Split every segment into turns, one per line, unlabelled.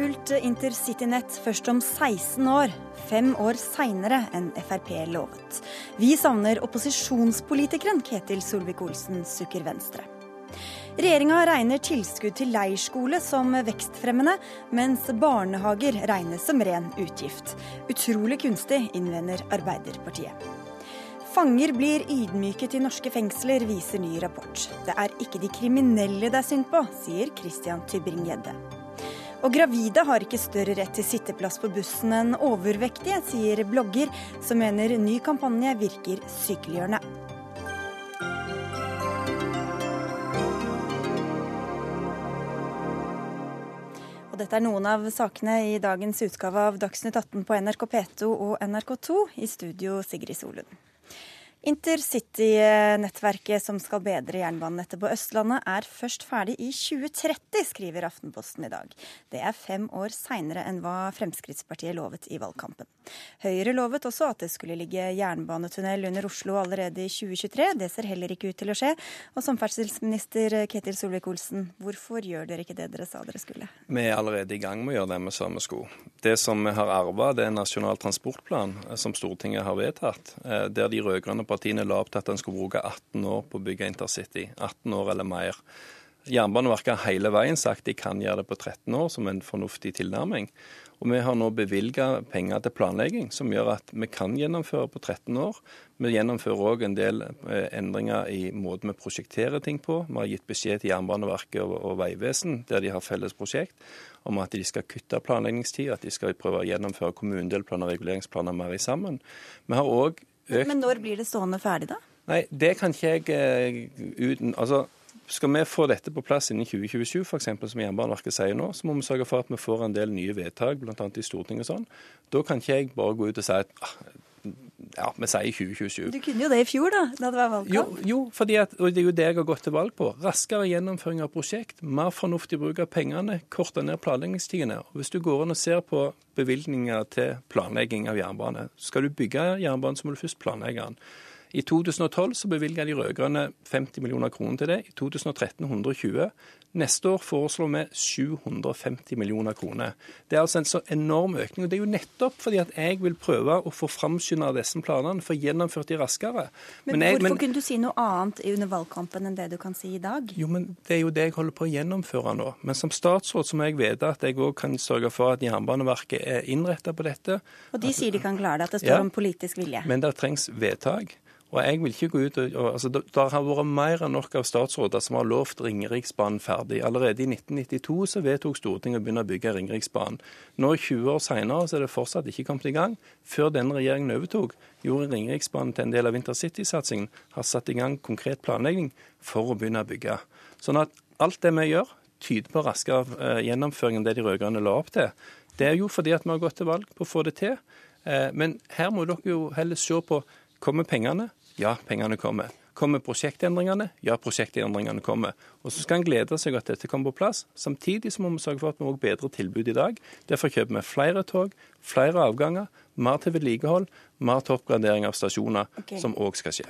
fullt intercitynett først om 16 år. Fem år seinere enn Frp lovet. Vi savner opposisjonspolitikeren Ketil Solvik-Olsen, sukker Venstre. Regjeringa regner tilskudd til leirskole som vekstfremmende, mens barnehager regnes som ren utgift. Utrolig kunstig, innvender Arbeiderpartiet. Fanger blir ydmyket i norske fengsler, viser ny rapport. Det er ikke de kriminelle det er synd på, sier Christian Tybring-Gjedde. Og gravide har ikke større rett til sitteplass på bussen enn overvektige, sier blogger, som mener ny kampanje virker sykeliggjørende. Dette er noen av sakene i dagens utgave av Dagsnytt 18 på NRK P2 og NRK2. I studio Sigrid Solund. Intercity-nettverket som skal bedre jernbanenettet på Østlandet, er først ferdig i 2030, skriver Aftenposten i dag. Det er fem år seinere enn hva Fremskrittspartiet lovet i valgkampen. Høyre lovet også at det skulle ligge jernbanetunnel under Oslo allerede i 2023. Det ser heller ikke ut til å skje. Og samferdselsminister Ketil Solvik-Olsen, hvorfor gjør dere ikke det dere sa dere skulle?
Vi er allerede i gang med å gjøre det med samme sko. Det som vi har arva, det er en nasjonal transportplan som Stortinget har vedtatt, der de rød-grønne partiene la opp til at en skulle bruke 18 år på å bygge intercity. 18 år eller mer. Jernbaneverket har hele veien sagt de kan gjøre det på 13 år, som en fornuftig tilnærming. Og Vi har nå bevilga penger til planlegging, som gjør at vi kan gjennomføre på 13 år. Vi gjennomfører òg en del endringer i måten vi prosjekterer ting på. Vi har gitt beskjed til Jernbaneverket og, og Vegvesen, der de har felles prosjekt, om at de skal kutte planleggingstid, at de skal prøve å gjennomføre kommunedelplaner og reguleringsplaner mer i sammen. Vi har også
økt Men når blir det stående ferdig, da?
Nei, det kan ikke jeg uten Altså, skal vi få dette på plass innen 2027, f.eks., som Jernbaneverket sier nå, så må vi sørge for at vi får en del nye vedtak, bl.a. i Stortinget og sånn. Da kan ikke jeg bare gå ut og si at ah, ja, vi sier 2027.
Du kunne jo det i fjor, da? da det var valgkamp.
Jo, jo fordi at, og det er jo det jeg har gått til valg på. Raskere gjennomføring av prosjekt, mer fornuftig bruk av pengene, korte ned planleggingstidene. Og Hvis du går inn og ser på bevilgninger til planlegging av jernbane, skal du bygge jernbane, så må du først planlegge den. I 2012 så bevilga de rød-grønne 50 millioner kroner til det. I 2013 120. Neste år foreslår vi 750 millioner kroner. Det er altså en så enorm økning. og Det er jo nettopp fordi at jeg vil prøve å få framskynda disse planene, få gjennomført de raskere.
Men, men jeg, hvorfor men, kunne du si noe annet under valgkampen enn det du kan si i dag?
Jo, men Det er jo det jeg holder på å gjennomføre nå. Men som statsråd så må jeg vite at jeg òg kan sørge for at Jernbaneverket er innretta på dette.
Og de sier de kan klare det, at det står ja, om politisk vilje.
Men det trengs vedtak. Og jeg vil ikke gå ut og, altså, Det har vært mer enn nok av statsråder som har lovt Ringeriksbanen ferdig. Allerede i 1992 så vedtok Stortinget å begynne å bygge Ringeriksbanen. Nå 20 år senere så er det fortsatt ikke kommet i gang. Før denne regjeringen overtok, gjorde Ringeriksbanen til en del av intercitysatsingen. Har satt i gang konkret planlegging for å begynne å bygge. Sånn at alt det vi gjør, tyder på raskere uh, gjennomføring enn det de rød-grønne la opp til. Det er jo fordi at vi har gått til valg på å få det til. Uh, men her må dere jo heller se på Kommer pengene? Ja, pengene kommer. Kommer prosjektendringene? Ja, prosjektendringene kommer. Og Så skal en glede seg at dette kommer på plass. Samtidig så må vi sørge for at vi også bedrer tilbudet i dag. Derfor kjøper vi flere tog, flere avganger, mer til vedlikehold, mer til oppgradering av stasjoner, okay. som òg skal skje.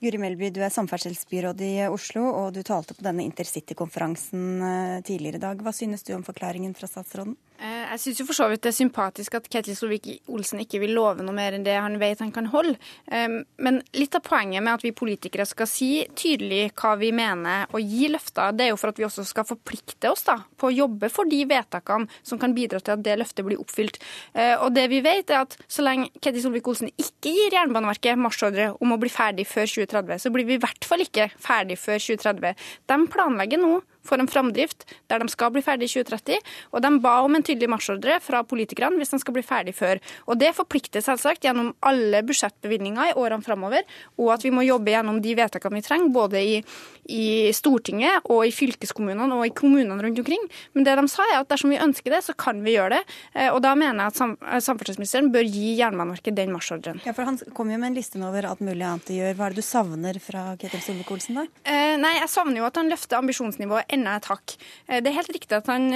Guri Melby, du er samferdselsbyråd i Oslo, og du talte på denne intercitykonferansen eh, tidligere i dag. Hva synes du om forklaringen fra statsråden?
Jeg jeg syns for så vidt det er sympatisk at Ketil Solvik-Olsen ikke vil love noe mer enn det han vet han kan holde. Men litt av poenget med at vi politikere skal si tydelig hva vi mener og gi løfter, det er jo for at vi også skal forplikte oss da, på å jobbe for de vedtakene som kan bidra til at det løftet blir oppfylt. Eh, og det vi vet er at så lenge Ketil Solvik-Olsen ikke gir Jernbaneverket marsjordre om å bli ferdig før 2030, så blir vi i hvert fall ikke ferdig før 2030. De planlegger nå for en framdrift der de skal bli ferdig i 2030. Og de ba om en tydelig marsjordre fra politikerne hvis de skal bli ferdig før. Og det forplikter selvsagt gjennom alle budsjettbevilgninger i årene framover, og at vi må jobbe gjennom de vedtakene vi trenger, både i, i Stortinget og i fylkeskommunene og i kommunene rundt omkring. Men det de sa er at dersom vi ønsker det, så kan vi gjøre det. Eh, og da mener jeg at samferdselsministeren bør gi Jernbaneverket den marsjordren.
Ja, for han kom jo med en liste over alt mulig annet de gjør. Hva er det du savner fra Ketil Solvik-Olsen da?
Eh, nei, jeg savner jo at han løfter ambisjonsnivået enda et hakk. Det er helt riktig at han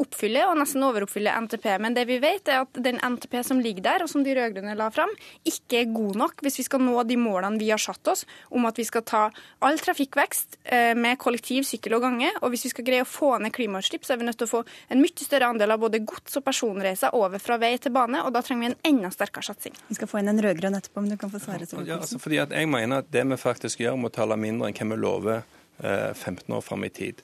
oppfyller og nesten overoppfyller NTP, men det vi vet er at den NTP som ligger der, og som de rød-grønne la fram, ikke er god nok hvis vi skal nå de målene vi har satt oss om at vi skal ta all trafikkvekst med kollektiv, sykkel og gange. Og hvis vi skal greie å få ned klimautslipp, så er vi nødt til å få en mye større andel av både gods- og personreiser over fra vei til bane, og da trenger vi en enda sterkere satsing.
Vi skal få inn en rød-grønn etterpå, men du kan få svare.
Ja, altså fordi at jeg mener at det vi faktisk gjør, må tale mindre enn hva vi lover 15 eh, år fram i tid.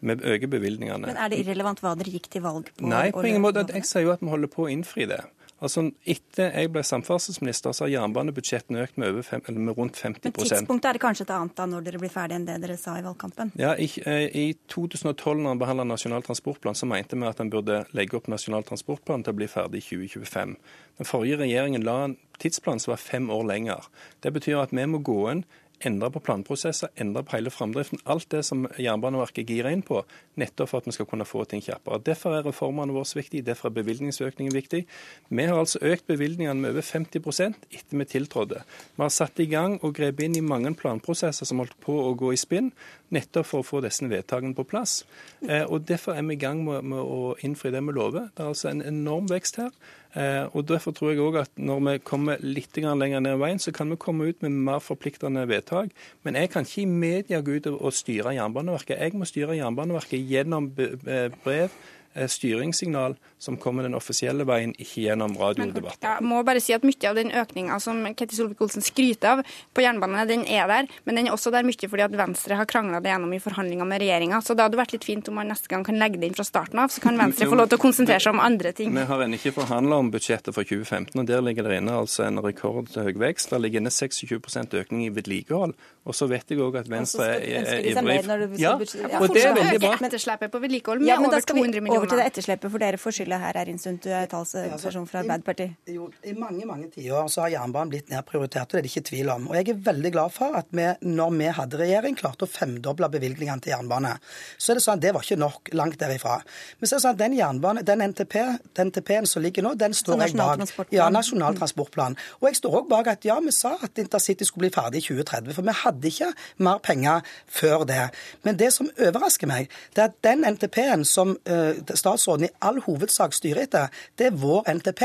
Vi øker bevilgningene.
Men Er det irrelevant hva dere gikk til valg på?
Nei, på ingen måte. Jeg sier jo at vi holder på å innfri det. Altså, Etter jeg ble samferdselsminister, så har jernbanebudsjettene økt med, fem, med, rundt 50%
Men tidspunktet er det kanskje et annet da, når dere blir ferdig enn det dere sa i valgkampen?
Ja, I, eh, i 2012, når en behandla Nasjonal transportplan, så mente vi at en burde legge opp Nasjonal transportplan til å bli ferdig i 2025. Den forrige regjeringen la en tidsplan som var fem år lenger. Det betyr at vi må gå inn endre på planprosesser, endre på hele framdriften. Alt det som Jernbaneverket girer inn på, nettopp for at vi skal kunne få ting kjappere. Derfor er reformene våre viktige, derfor er bevilgningsøkningen viktig. Vi har altså økt bevilgningene med over 50% etter vi tiltrådte. Vi har satt i gang og grepet inn i mange planprosesser som holdt på å gå i spinn, nettopp for å få disse vedtakene på plass. Eh, og Derfor er vi i gang med, med å innfri det vi lover. Det er altså en enorm vekst her. Eh, og Derfor tror jeg òg at når vi kommer litt lenger ned veien, så kan vi komme ut med mer forpliktende vedtak. Men jeg kan ikke i media gå ut og styre Jernbaneverket. Jeg må styre Jernbaneverket gjennom brev Eh, styringssignal som kommer den offisielle veien, ikke gjennom radiodebatter.
Jeg må bare si at Mye av den økninga som Ketil Solvik-Olsen skryter av på jernbanen, den er der. Men den er også der mye fordi at Venstre har krangla det gjennom i forhandlinger med regjeringa. Så det hadde vært litt fint om man neste gang kan legge det inn fra starten av, så kan Venstre få lov til å konsentrere seg om andre ting.
Vi har ennå ikke forhandla om budsjettet for 2015, og der ligger det inne altså en rekordhøy vekst. Der ligger inne 26% økning i vedlikehold. Og så vet jeg òg at Venstre er ivrig
Ja, og det er veldig bra. Etterslepet på vedlikehold med over 200 millioner
over til det etterslepet, for dere får skylda her, Erin Sund. Du er talsperson fra Arbeiderpartiet.
Jo, I mange mange tiår så har jernbanen blitt nedprioritert, og det er det ikke tvil om. Og jeg er veldig glad for at vi, når vi hadde regjering, klarte å femdoble bevilgningene til jernbane. Så er det sånn at det var ikke nok langt derifra. Men så er det sånn at den jernbane, den NTP-en NTP-en som ligger nå, den står jeg bak. Ja, Nasjonal transportplan. Og jeg står òg bak at ja, vi sa at intercity skulle bli ferdig i 2030. For vi hadde ikke mer penger før det. Men det som overrasker meg, det er at den NTP-en som uh, statsråden i all hovedsak styrer etter, det er vår NTP.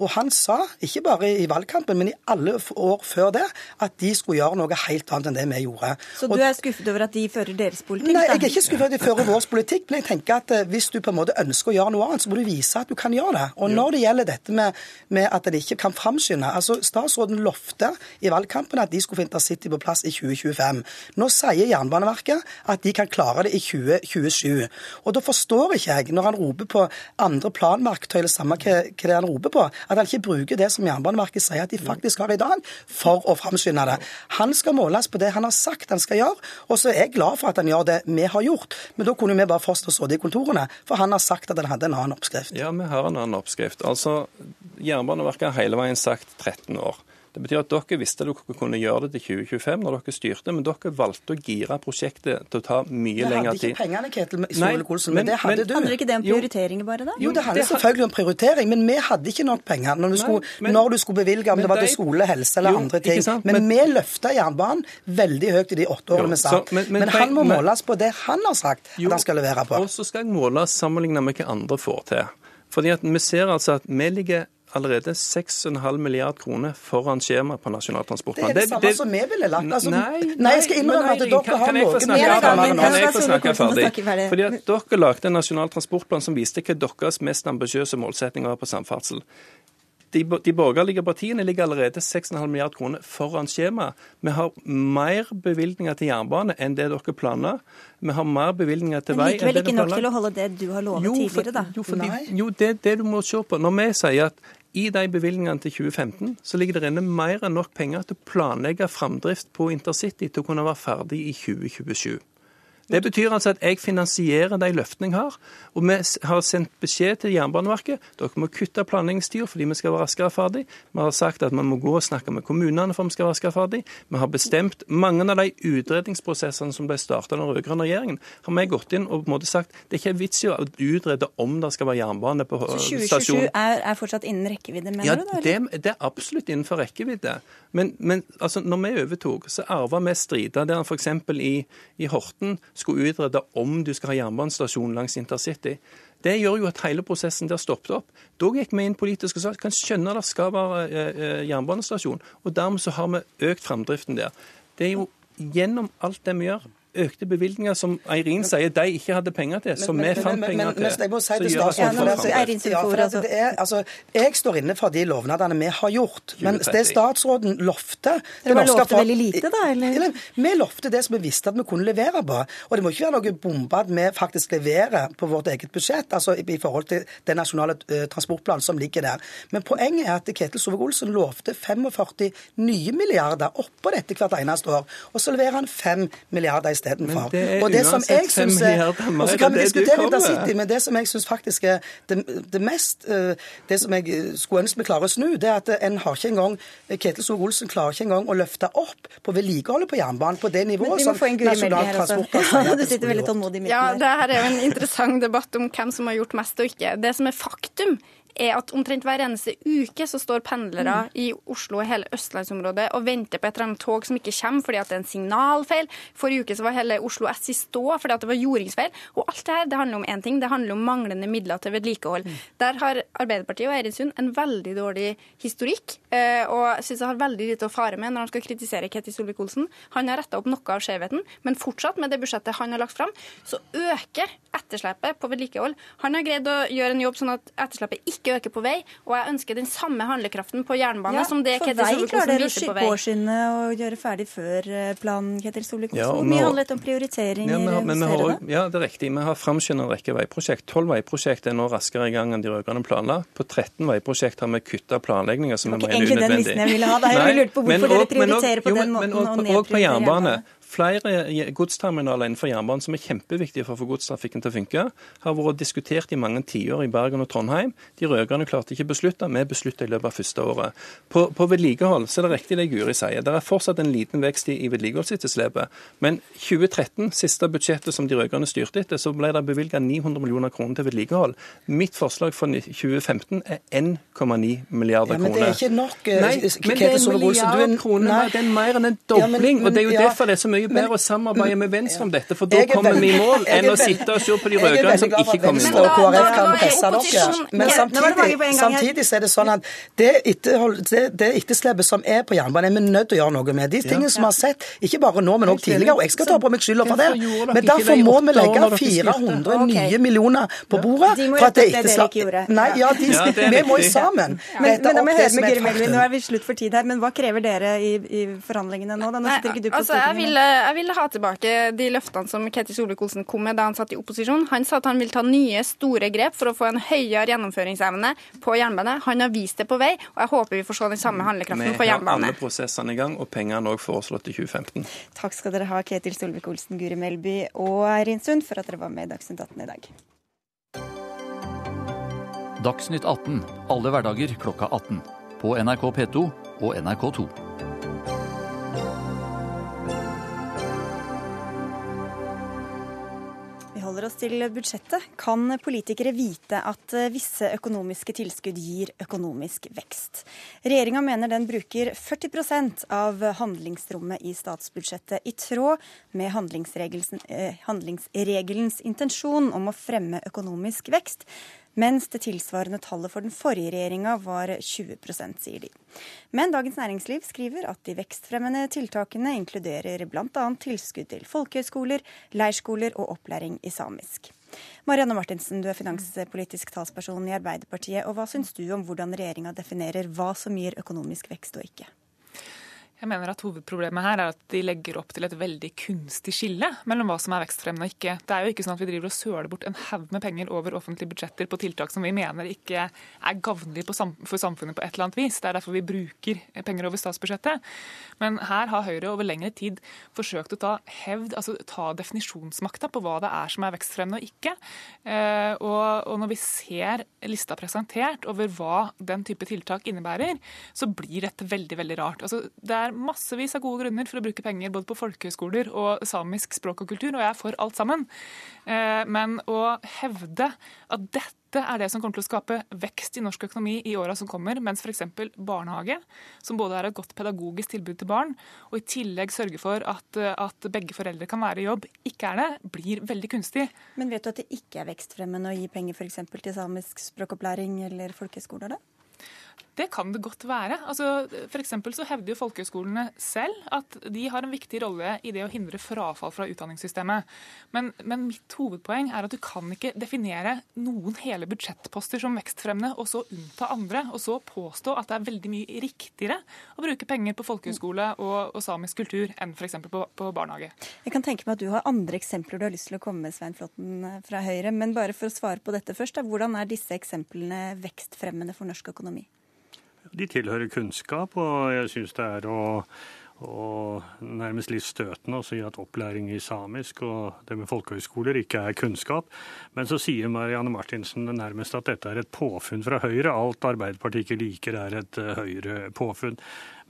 Og han sa, ikke bare i valgkampen, men i alle år før det, at de skulle gjøre noe helt annet enn det vi gjorde.
Så du er skuffet over at de fører deres politikk?
Nei, jeg er ikke skuffet over at de fører vår politikk, men jeg tenker at eh, hvis du på en måte ønsker å gjøre noe annet, så må du vise at du kan gjøre det. Og når det gjelder dette med, med at en ikke kan framskynde altså Statsråden lovte i valgkampen at de skulle få intercity på plass i 2025. Nå sier Jernbaneverket at de kan klare det i 2027. Og da forstår ikke jeg, når han roper på andre planverktøy, eller samme hva, hva det han roper på, at han ikke bruker det som Jernbaneverket sier at de faktisk har i dag, for å framskynde det. Han skal måles på det han har sagt han skal gjøre, og så er jeg glad for at han gjør det vi har gjort. Men da kunne vi bare fortsatt sittet i kontorene, for han har sagt at han hadde en annen oppskrift.
Ja, vi har en annen oppskrift. Altså, Jernbaneverket har hele veien sagt 13 år. Det betyr at dere visste at dere kunne gjøre det til 2025 når dere styrte, men dere valgte å gire prosjektet til å ta mye lengre tid.
Vi hadde ikke pengene, Ketil Solvik-Olsen, men, men, det hadde men, du.
Handler ikke det om prioriteringer bare, da?
Jo, det handler selvfølgelig om prioritering, men vi hadde ikke nok penger når du skulle, men, når du skulle bevilge, om det var til skole, helse eller jo, andre ting. Men, men, vi løfta jernbanen veldig høyt i de åtte årene vi satt. Men, han må måles på det han har sagt jo, at han skal levere på.
Og så skal jeg måles sammenlignet med hva andre får til. Fordi at Vi ser altså at vi ligger allerede 6,5 milliard kroner foran skjema på Nasjonal transportplan.
Det er det, samme det, som vi ville lagt. Altså, nei, nei, nei, jeg skal innrømme at dere kan, har noe
Kan jeg få snakke ferdig? Fordi at Dere lagde en nasjonal transportplan som viste hva deres mest ambisiøse målsettinger var på samferdsel de, de borgerlige partiene ligger allerede 6,5 milliard kroner foran skjema. Vi har mer bevilgninger til jernbane enn det dere planla. Vi har mer bevilgninger til vei
enn det dere planla. Men likevel ikke nok til å holde det du har lovet jo, for, tidligere, da?
Jo, fordi, jo det, det du må se på. Når vi sier at i de bevilgningene til 2015 så ligger det inne mer enn nok penger til å planlegge framdrift på intercity til å kunne være ferdig i 2027. Det betyr altså at jeg finansierer de løftene jeg har. Og vi har sendt beskjed til Jernbaneverket dere må kutte planleggingstida fordi vi skal være raskere ferdig. Vi har sagt at vi må gå og snakke med kommunene for vi skal være raskere ferdig. Vi har bestemt mange av de utredningsprosessene som ble starta av den rød-grønne regjeringen. har vi gått inn og på en måte sagt det er ikke vits i å utrede om det skal være jernbane på stasjonen. Så 2027
er, er, fortsatt innen rekkevidde, mener
ja,
du? da?
Det, det er absolutt innenfor rekkevidde. Men, men altså, når vi overtok, så arva vi strider der f.eks. I, i Horten skulle utrede om du skal ha jernbanestasjon langs intercity. Det gjør jo at hele prosessen der stoppet opp. Da gikk vi inn politisk og sa kan skjønne det skal være eh, jernbanestasjon. Og dermed så har vi økt framdriften der. Det er jo gjennom alt det vi gjør, økte bevilgninger som Eirin sier de ikke hadde penger til, som vi fant penger til.
Men jeg må si til statsråden altså, Jeg står inne for de lovnadene vi har gjort. Men det statsråden lovte
Dere lovte veldig lite, da? eller?
Vi lovte det som vi visste at vi kunne levere på. Og det må ikke være noe bombe at vi faktisk leverer på vårt eget budsjett, altså i forhold til den nasjonale uh, transportplanen som ligger der. Men poenget er at Ketil Sove-Olsen lovte 45 nye milliarder oppå dette hvert eneste år. Og så leverer han 5 milliarder i istedenfor.
Og det som jeg syns
Og så kan vi diskutere intercity, men det som jeg syns faktisk er det, det, mest eh, Det som jeg eh, skulle ønske vi klarer å snu, det er at en har ikke engang Ketil Solvik-Olsen klarer ikke engang å løfte opp på vedlikeholdet på jernbanen på det nivået som Nasjonal Transportplan
Du sitter veldig tålmodig i midten
Ja, det her er jo en interessant debatt om hvem som har gjort mest og ikke. Det som er faktum, er at omtrent hver eneste uke så står pendlere mm. i Oslo og hele østlandsområdet og venter på et eller annet tog som ikke kommer fordi at det er en signalfeil. Forrige uke så var hele Oslo S i stå fordi at det var jordingsfeil. Og alt det her det handler om én ting, det handler om manglende midler til vedlikehold. Mm. Der har Arbeiderpartiet og Eirin Sund en veldig dårlig historikk, eh, og syns jeg har veldig lite å fare med når han skal kritisere Ketil Solvik-Olsen. Han har retta opp noe av skjevheten, men fortsatt, med det budsjettet han har lagt fram, så øker etterslepet på vedlikehold. Han har greid å gjøre en jobb sånn at etterslepet ikke ikke øker på vei. Og jeg ønsker den samme handlekraften på jernbane ja, som det Ketil Solvik-Olsen viser på vei.
For vei klarer dere å påskynde og gjøre ferdig før eh, planen, Ketil Solvik-Olsen. Ja, Hvor mye handlet om prioriteringer?
Ja, men, men har, ja, det er riktig. Vi har framskyndet en rekke veiprosjekt. Tolv veiprosjekt er nå raskere i gang enn de rød-grønne planla. På 13 veiprosjekt har vi kutta planlegginga som vi mener er unødvendig.
Egentlig den listen jeg ville ha. Da. Jeg lurte på hvorfor men, dere prioriterer på den måten
og på jernbane flere godsterminaler innenfor jernbanen som er kjempeviktige for å få godstrafikken til å funke, har vært diskutert i mange tiår i Bergen og Trondheim. De rød-grønne klarte ikke å beslutte, vi beslutta i løpet av første året. På, på, vedlikehold så er det riktig det Guri sier. Det er fortsatt en liten vekst i, i vedlikeholdsetterslepet. Men 2013, siste budsjettet som de rød-grønne styrte etter, så ble det bevilga 900 millioner kroner til vedlikehold. Mitt forslag for 2015 er 1,9 milliarder kroner. Ja, men det
er ikke nok. Eh,
nei, men det er en milliard kroner. Det er mer enn en dobling. Og det er jo derfor det er så mye mye bedre å samarbeide med Venstre om dette, for da kommer vi i mål, enn å sitte og se på de rød-grønne som ikke kommer i mål.
KrF kan presse dere. Men samtidig, samtidig er det sånn at det, det etterslepet som er på jernbanen, er vi nødt til å gjøre noe med. De tingene som vi har sett, ikke bare nå, men også tidligere, og jeg skal ta på meg skylda for det, men derfor må vi legge 400 nye millioner på bordet for at det etterslappet Nei, ja, vi må jo sammen.
Men, men med Guri nå er vi slutt for tid her, men hva krever dere i, i forhandlingene nå? Da nå sitter ikke du på
altså, jeg vil, jeg vil ha tilbake de løftene som Ketil Solvik-Olsen kom med da han satt i opposisjon. Han sa at han vil ta nye, store grep for å få en høyere gjennomføringsevne på jernbane. Han har vist det på vei, og jeg håper vi får se den samme handlekraften på jernbane.
Vi har alle prosessene i gang, og pengene òg foreslått i 2015.
Takk skal dere ha, Ketil Solvik-Olsen, Guri Melby og Eirin Sund, for at dere var med i Dagsnytt 18 i dag.
Dagsnytt 18 alle hverdager klokka 18. På NRK P2 og NRK2.
Oss til budsjettet, kan politikere vite at eh, visse økonomiske tilskudd gir økonomisk vekst. Regjeringa mener den bruker 40% av handlingsrommet i statsbudsjettet, i tråd med eh, handlingsregelens intensjon om å fremme økonomisk vekst mens det tilsvarende tallet for den forrige regjeringa var 20% sier de. Men Dagens Næringsliv skriver at de vekstfremmende tiltakene inkluderer bl.a. tilskudd til folkehøyskoler, leirskoler og opplæring i samisk. Marianne Martinsen, du er finanspolitisk talsperson i Arbeiderpartiet. og Hva syns du om hvordan regjeringa definerer hva som gir økonomisk vekst og ikke?
Jeg mener at Hovedproblemet her er at de legger opp til et veldig kunstig skille mellom hva som er vekstfremmende og ikke. Det er jo ikke sånn at vi driver og søler bort en haug med penger over offentlige budsjetter på tiltak som vi mener ikke er gavnlige for samfunnet på et eller annet vis. Det er derfor vi bruker penger over statsbudsjettet. Men her har Høyre over lengre tid forsøkt å ta hevd, altså ta definisjonsmakta på hva det er som er vekstfremmende og ikke. Eh, og, når vi ser lista presentert over hva den type tiltak innebærer, så blir dette veldig, veldig rart. Altså, det er massevis av gode grunner for å bruke penger både på folkehøyskoler og samisk språk og kultur, og jeg er for alt sammen. Eh, men å hevde at dette er det som kommer til å skape vekst i norsk økonomi i åra som kommer, mens f.eks. barnehage, som både er et godt pedagogisk tilbud til barn, og i tillegg sørger for at, at begge foreldre kan være i jobb, ikke er det, blir veldig kunstig.
Men vet du at det ikke er vekstfremmende å gi penger f.eks. til samisk språkopplæring eller folkehøyskoler, da?
Det kan det godt være. Altså, for så hevder jo folkehøyskolene selv at de har en viktig rolle i det å hindre frafall fra utdanningssystemet. Men, men, mitt hovedpoeng er at du kan ikke definere noen hele budsjettposter som vekstfremmende, og så unnta andre, og så påstå at det er veldig mye riktigere å bruke penger på folkehøyskole og, og samisk kultur enn f.eks. På, på barnehage.
Jeg kan tenke meg at du har andre eksempler du har lyst til å komme med, Svein Flåtten fra Høyre. Men bare for å svare på dette først, da, hvordan er disse eksemplene vekstfremmende for norsk økonomi?
De tilhører kunnskap, og jeg syns det er å, og nærmest litt støtende å si at opplæring i samisk og det med folkehøyskoler ikke er kunnskap. Men så sier Marianne Martinsen nærmest at dette er et påfunn fra Høyre. Alt Arbeiderpartiet ikke liker er et uh, Høyre-påfunn.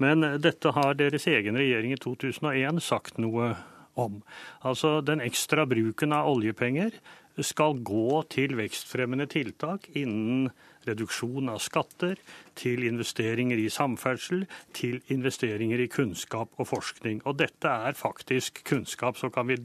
Men dette har deres egen regjering i 2001 sagt noe om. Altså den ekstra bruken av oljepenger skal gå til vekstfremmende tiltak innen reduksjon av skatter, til investeringer i samferdsel, til investeringer i kunnskap og forskning. Og dette er faktisk kunnskap. Så kan vi,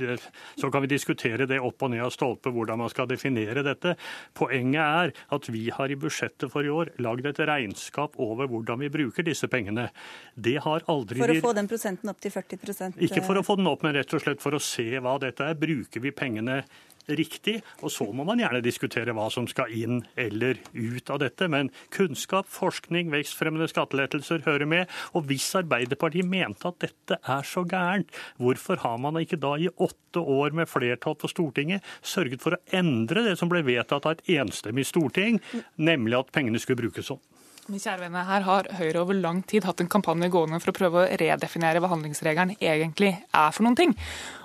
så kan vi diskutere det opp og ned av stolpe hvordan man skal definere dette. Poenget er at vi har i budsjettet for i år lagd et regnskap over hvordan vi bruker disse pengene. Det har aldri
For å få den prosenten opp til 40%
Ikke for å få den opp, men rett og slett for å se hva dette er. Bruker vi pengene riktig. Og så må man gjerne diskutere hva som skal inn eller ut av dette. Men kunnskap, forskning, vekstfremmende skattelettelser hører med. Og hvis Arbeiderpartiet mente at dette er så gærent, hvorfor har man ikke da i åtte år med flertall på Stortinget sørget for å endre det som ble vedtatt av et enstemmig storting, nemlig at pengene skulle brukes sånn?
Min kjære venner, Her har Høyre over lang tid hatt en kampanje gående for å prøve å redefinere hva handlingsregelen egentlig er for noen ting.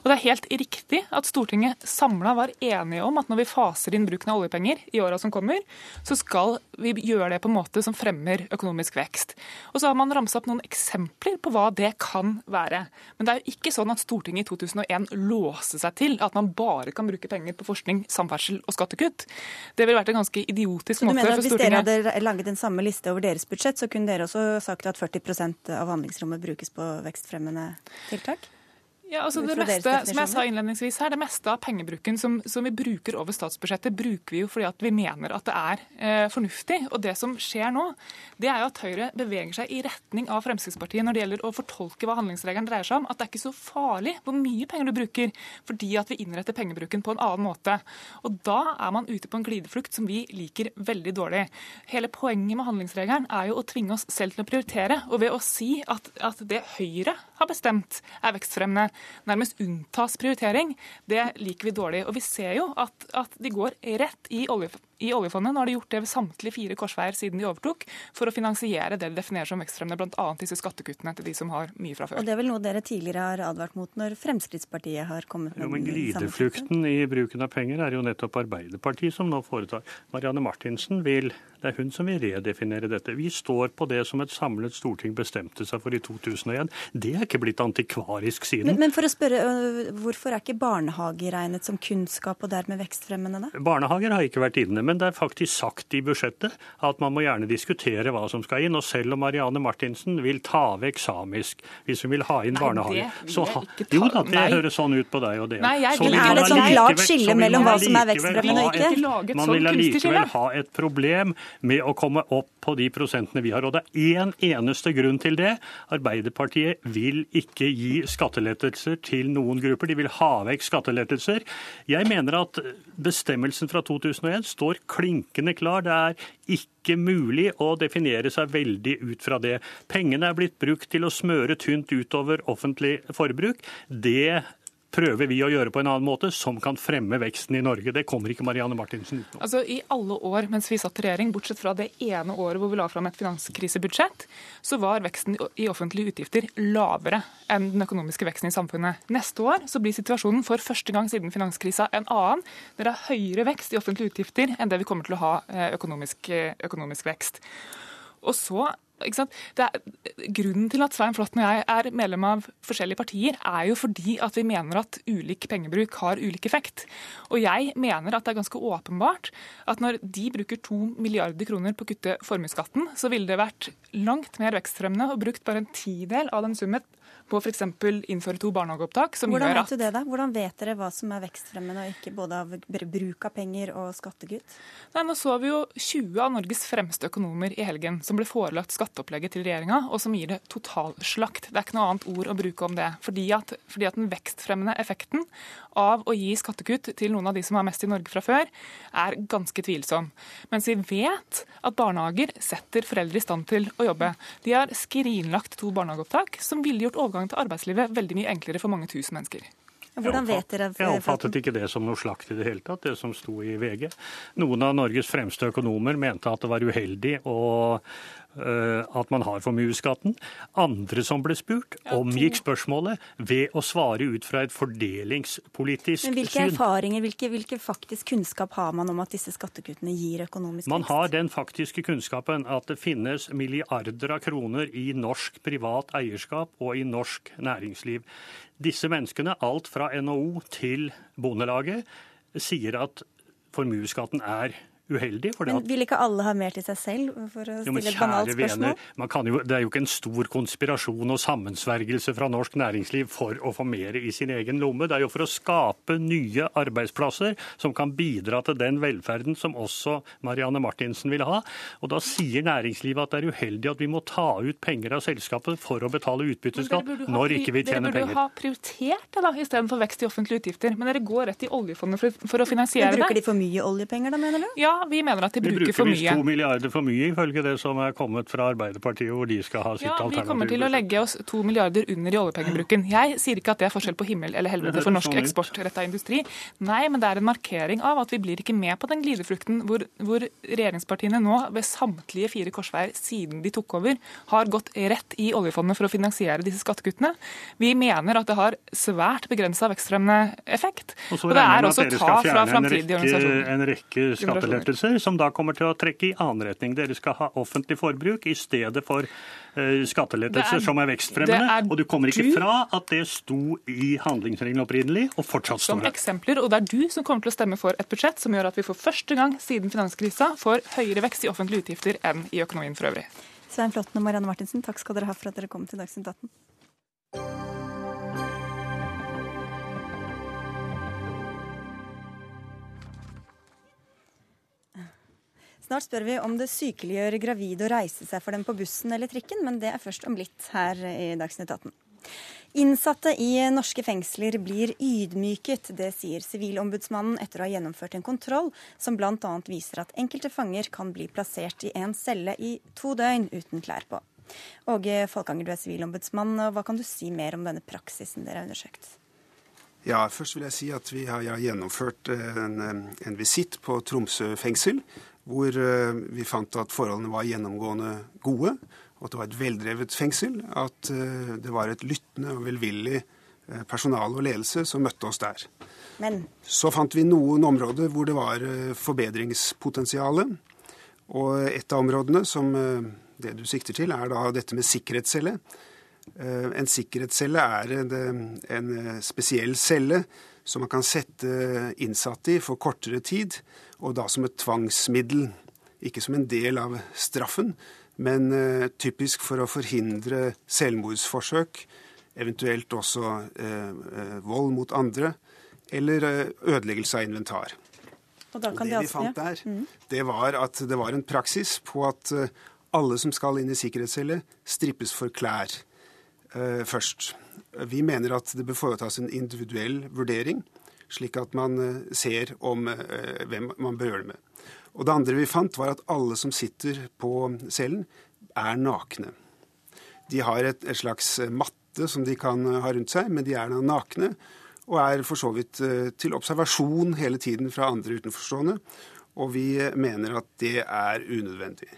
Og Det er helt riktig at Stortinget samla var enige om at når vi faser inn bruken av oljepenger i åra som kommer, så skal vi gjøre det på en måte som fremmer økonomisk vekst. Og Så har man ramsa opp noen eksempler på hva det kan være. Men det er jo ikke sånn at Stortinget i 2001 låste seg til at man bare kan bruke penger på forskning, samferdsel og skattekutt. Det ville vært en ganske idiotisk måte
for
Stortinget
Hvis dere hadde laget den samme liste over deres budsjett, så kunne dere også sagt at 40% av handlingsrommet brukes på vekstfremmende tiltak?
Ja, altså det meste, som jeg sa innledningsvis her, det meste av pengebruken som, som, vi bruker over statsbudsjettet, bruker vi jo fordi at vi mener at det er eh, fornuftig. Og det som skjer nå, det er jo at Høyre beveger seg i retning av Fremskrittspartiet når det gjelder å fortolke hva handlingsregelen dreier seg om. At det er ikke så farlig hvor mye penger du bruker, fordi at vi innretter pengebruken på en annen måte. Og da er man ute på en glideflukt som vi liker veldig dårlig. Hele poenget med handlingsregelen er jo å tvinge oss selv til å prioritere. Og ved å si at, at det Høyre har bestemt er vekstfremmende, nærmest unntas prioritering, det liker vi dårlig. Og vi ser jo at, at de går rett i oljefondet i oljefondet. Nå har de gjort det ved samtlige fire korsveier siden de overtok, for å finansiere det de definerer som vekstfremmende, bl.a. disse skattekuttene til de som har mye fra før.
Og Det er vel noe dere tidligere har advart mot når Fremskrittspartiet har kommet med
jo, men Glideflukten i bruken av penger er jo nettopp Arbeiderpartiet som nå foretar. Marianne Martinsen vil det er hun som vil redefinere dette. Vi står på det som et samlet storting bestemte seg for i 2001. Det er ikke blitt antikvarisk siden.
Men, men for å spørre, hvorfor er ikke barnehage regnet som kunnskap og dermed vekstfremmende, da?
Barnehager har ikke vært inne men det er faktisk sagt i budsjettet at man må gjerne diskutere hva som skal inn. Og selv om Marianne Martinsen vil ta vekk samisk, hvis hun vil ha inn barnehage så ha, Jo da, det høres sånn ut på deg og det.
Nei, jeg, så er det et sånn klart skille mellom hva som er vekstfremmende og ikke?
Man vil allikevel ha et problem med å komme opp på de prosentene vi har. Og det er én en eneste grunn til det. Arbeiderpartiet vil ikke gi skattelettelser til noen grupper. De vil ha vekk skattelettelser. Jeg mener at bestemmelsen fra 2001 står står klinkende klar. Det er ikke mulig å definere seg veldig ut fra det. Pengene er blitt brukt til å smøre tynt utover offentlig forbruk. Det prøver vi å gjøre på en annen måte, som kan fremme veksten i Norge. Det kommer ikke Marianne Martinsen utenom.
Altså, I alle år mens vi satt i regjering, bortsett fra det ene året hvor vi la fram et finanskrisebudsjett, så var veksten i offentlige utgifter lavere enn den økonomiske veksten i samfunnet. Neste år så blir situasjonen for første gang siden finanskrisa en annen. Det er høyere vekst i offentlige utgifter enn det vi kommer til å ha eh, økonomisk, økonomisk vekst. Og så er, grunnen til at Svein Flåtten og jeg er medlem av forskjellige partier, er jo fordi at vi mener at ulik pengebruk har ulik effekt. Og jeg mener at det er ganske åpenbart at når de bruker to milliarder kroner på å kutte formuesskatten, så ville det vært langt mer vekstfremmende og brukt bare en tidel av den summen på f.eks. innføre to barnehageopptak.
som Hvordan gjør at... vet du det da? Hvordan vet dere hva som er vekstfremmende, og ikke både av bruk av penger og skattekutt?
Nei, Nå så vi jo 20 av Norges fremste økonomer i helgen som ble forelagt skatteopplegget til regjeringa, og som gir det totalslakt. Det er ikke noe annet ord å bruke om det. Fordi at, fordi at den vekstfremmende effekten av å gi skattekutt til noen av de som har mest i Norge fra før, er ganske tvilsom. Mens vi vet at barnehager setter foreldre i stand til å jobbe. De har skrinlagt to barnehageopptak som ville gjort overgang overgang til arbeidslivet veldig mye enklere for mange tusen mennesker.
Hvordan vet dere?
Jeg oppfattet ikke det som noe slakt i det hele tatt, det som sto i VG. Noen av Norges fremste økonomer mente at det var uheldig å at man har formuesskatten. Andre som ble spurt, omgikk spørsmålet ved å svare ut fra et fordelingspolitisk syn.
Men Hvilke syn. erfaringer, hvilke, hvilke, faktisk kunnskap har man om at disse skattekuttene gir økonomisk vekst?
Man har den faktiske kunnskapen at det finnes milliarder av kroner i norsk privat eierskap og i norsk næringsliv. Disse menneskene, alt fra NHO til Bondelaget, sier at formuesskatten er uheldig.
Men vil ikke alle ha mer til seg selv, for å stille et banalt spørsmål?
Vener, jo, det er jo ikke en stor konspirasjon og sammensvergelse fra norsk næringsliv for å få mer i sin egen lomme. Det er jo for å skape nye arbeidsplasser som kan bidra til den velferden som også Marianne Martinsen vil ha. Og da sier næringslivet at det er uheldig at vi må ta ut penger av selskapet for å betale utbytteskatt når ikke vi tjener penger.
Dere burde jo ha prioritert det da, istedenfor vekst i offentlige utgifter. Men dere går rett i oljefondet for, for å finansiere
det. Bruker de for mye oljepenger da, mener du?
Ja, vi mener at de, bruker, bruker, for mye.
Vi bruker visst to milliarder for mye, ifølge det som er kommet fra Arbeiderpartiet, hvor de skal ha sitt ja, alternativ.
Ja, Vi kommer til å legge oss to milliarder under i oljepengebruken. Jeg sier ikke at det er forskjell på himmel eller helvete for norsk sånn eksportretta industri. Nei, men det er en markering av at vi blir ikke med på den glideflukten hvor, hvor regjeringspartiene nå ved samtlige fire korsveier siden de tok over, har gått rett i oljefondet for å finansiere disse skattekuttene. Vi mener at det har svært begrensa vekstfremmende effekt.
Og, og det er også ta fra framtidige organisasjoner. En rekke skattelettelser som da kommer til å trekke i annen retning. Dere skal ha offentlig forbruk i stedet for uh, skattelettelser er, som er vekstfremmende. Er og du kommer ikke du, fra at det sto i handlingsregelen opprinnelig, og fortsatt står
det. Som eksempler, og det er du som kommer til å stemme for et budsjett som gjør at vi for første gang siden finanskrisa får høyere vekst i offentlige utgifter enn i økonomien for øvrig.
Svein Flåtten og Marianne Martinsen, takk skal dere ha for at dere kom til Dagsnytt 18. Snart spør vi om det sykeliggjør gravide å reise seg for dem på bussen eller trikken, men det er først om litt her i Dagsnytt 18. Innsatte i norske fengsler blir ydmyket, det sier Sivilombudsmannen etter å ha gjennomført en kontroll som bl.a. viser at enkelte fanger kan bli plassert i en celle i to døgn uten klær på. Åge Folkanger, du er sivilombudsmann, og hva kan du si mer om denne praksisen dere har undersøkt?
Ja, Først vil jeg si at vi har gjennomført en, en visitt på Tromsø fengsel hvor eh, vi fant at forholdene var gjennomgående gode, og at det var et veldrevet fengsel. At eh, det var et lyttende og velvillig eh, personale og ledelse som møtte oss der. Men... Så fant vi noen områder hvor det var forbedringspotensial. Og et av områdene som det du sikter til, er da dette med sikkerhetscelle. En sikkerhetscelle er en spesiell celle som man kan sette innsatte i for kortere tid, og da som et tvangsmiddel. Ikke som en del av straffen, men uh, typisk for å forhindre selvmordsforsøk, eventuelt også uh, vold mot andre, eller ødeleggelse av inventar. Og, og Det vi fant der, mm. det var at det var en praksis på at alle som skal inn i sikkerhetscelle, strippes for klær først. Vi mener at det bør foretas en individuell vurdering, slik at man eh, ser om eh, hvem man det med. Og Det andre vi fant, var at alle som sitter på cellen, er nakne. De har et, et slags matte som de kan ha rundt seg, men de er da nakne. Og er for så vidt eh, til observasjon hele tiden fra andre utenforstående. Og vi mener at det er unødvendig.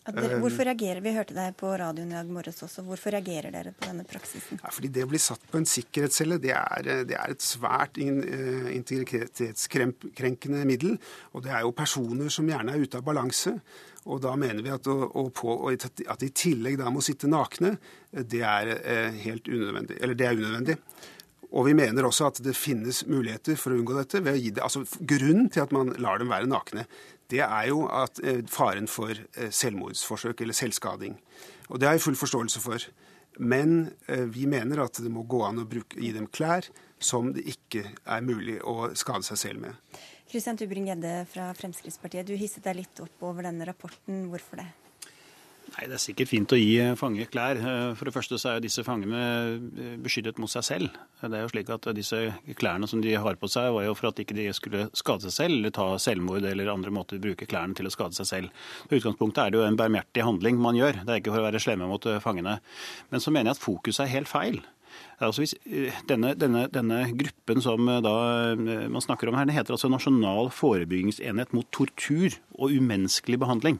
Dere, hvorfor reagerer Vi hørte deg på radioen i dag morges også. Hvorfor reagerer dere på denne praksisen?
Ja, fordi Det å bli satt på en sikkerhetscelle det er, det er et svært integritetskrenkende middel. Og det er jo personer som gjerne er ute av balanse. Og da mener vi at, å, å på, at i tillegg da må sitte nakne, det er helt unødvendig. Eller det er unødvendig. Og vi mener også at det finnes muligheter for å unngå dette. ved å gi det, altså Grunnen til at man lar dem være nakne, det er jo at eh, faren for eh, selvmordsforsøk eller selvskading. Og det har jeg full forståelse for. Men eh, vi mener at det må gå an å bruke, gi dem klær som det ikke er mulig å skade seg selv med.
Kristian Tubring-Gjedde fra Fremskrittspartiet, du hisset deg litt opp over denne rapporten. Hvorfor det?
Nei, Det er sikkert fint å gi eh, fanger klær. Eh, for det første så er jo disse fangene eh, beskyttet mot seg selv. Det er jo slik at Disse klærne som de har på seg, var jo for at ikke de skulle skade seg selv eller ta selvmord eller andre måter bruke klærne til å skade seg selv. I utgangspunktet er det jo en barmhjertig handling man gjør. Det er ikke for å være slemme mot fangene. Men så mener jeg at fokuset er helt feil. Altså hvis, denne, denne, denne, gruppen som man snakker om her, det heter altså Nasjonal forebyggingsenhet mot tortur og umenneskelig behandling.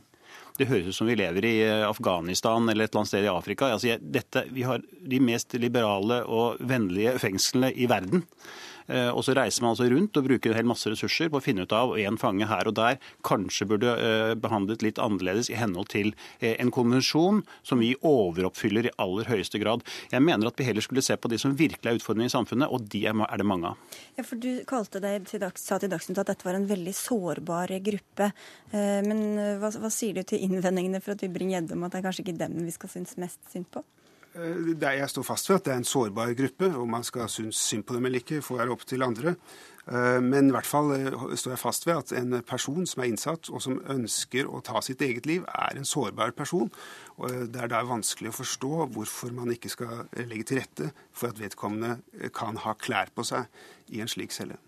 Det høres ut som vi lever i eh, Afghanistan eller et eller annet sted i Afrika. Altså, dette, vi har de mest liberale og vennlige fengslene i verden. Eh, og så reiser man altså rundt og bruker en hel masse ressurser på å finne ut av en fange her og der kanskje burde eh, behandlet litt annerledes i henhold til eh, en konvensjon som vi overoppfyller i aller høyeste grad. Jeg mener at vi heller skulle se på de som virkelig er utfordringer i samfunnet, og de er det mange av.
Ja, for Du kalte deg til dags, sa til Dagsnytt at dette var en veldig sårbar gruppe. Men hva, hva sier du til innvendingene fra Tybring-Gjedde om at det er kanskje ikke dem vi skal synes mest synd på?
Eh, jeg står fast ved at det er en sårbar gruppe. Om man skal synes synd på dem eller ikke, får være opp til andre. Eh, men i hvert fall eh, står jeg fast ved at en person som er innsatt, og som ønsker å ta sitt eget liv, er en sårbar person. Og det er da vanskelig å forstå hvorfor man ikke skal legge til rette for at vedkommende kan ha klær på seg i en slik celle.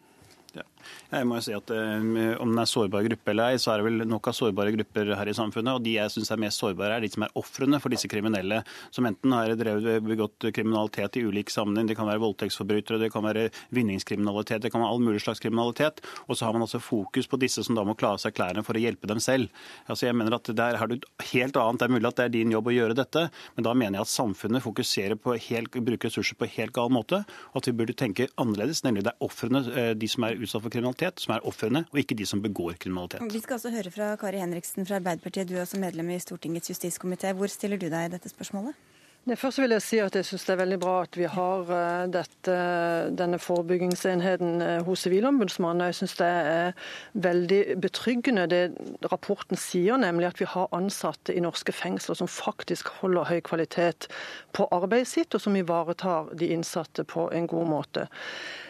Ja. Jeg må jo si at uh, Om den er sårbar gruppe eller ei, så er det vel nok av sårbare grupper her i samfunnet. og De jeg syns er mest sårbare, er de som er ofrene for disse kriminelle. Som enten har drevet begått kriminalitet i ulik sammenheng. Det kan være voldtektsforbrytere, det kan være vinningskriminalitet, det kan være all mulig slags kriminalitet. Og så har man altså fokus på disse som da må klare seg klærne for å hjelpe dem selv. Altså jeg mener at Der har du helt annet. Det er mulig at det er din jobb å gjøre dette, men da mener jeg at samfunnet fokuserer på helt, bruker ressurser på helt gal måte. Og at vi burde tenke annerledes, nemlig det er ofrene, eh, de som er utsatt for kriminalitet, som er ofrene, og ikke de som begår kriminalitet.
Vi skal også høre fra Kari Henriksen fra Arbeiderpartiet, du er også medlem i Stortingets justiskomité. Hvor stiller du deg i dette spørsmålet?
Først vil jeg si at jeg synes det er veldig bra at vi har eh, dette, denne forebyggingsenheten eh, hos Sivilombudsmannen. Jeg synes det er veldig betryggende det rapporten sier, nemlig at vi har ansatte i norske fengsler som faktisk holder høy kvalitet på arbeidet sitt, og som ivaretar de innsatte på en god måte.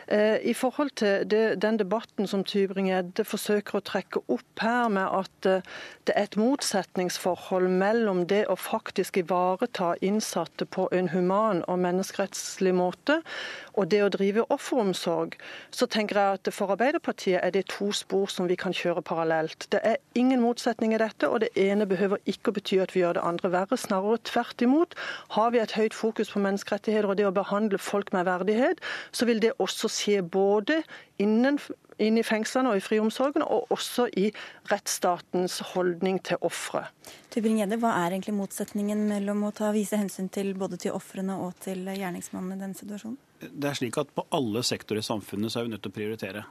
Eh, I forhold til det, den debatten som Tybring-Gjedde forsøker å trekke opp her, med at eh, det er et motsetningsforhold mellom det å faktisk ivareta innsatte på en human og menneskerettslig måte, og det å drive offeromsorg, så tenker jeg at for Arbeiderpartiet er det to spor som vi kan kjøre parallelt. Det er ingen motsetning i dette, og det ene behøver ikke å bety at vi gjør det andre verre. Snarere tvert imot. Har vi et høyt fokus på menneskerettigheter og det å behandle folk med verdighet, så vil det også skje både innen inn i fengslene og i friomsorgen, og også i rettsstatens holdning til ofre.
Hva er egentlig motsetningen mellom å ta, vise hensyn til både til ofrene og til gjerningsmannen i denne situasjonen?
Det er slik at På alle sektorer i samfunnet så er vi nødt til å prioritere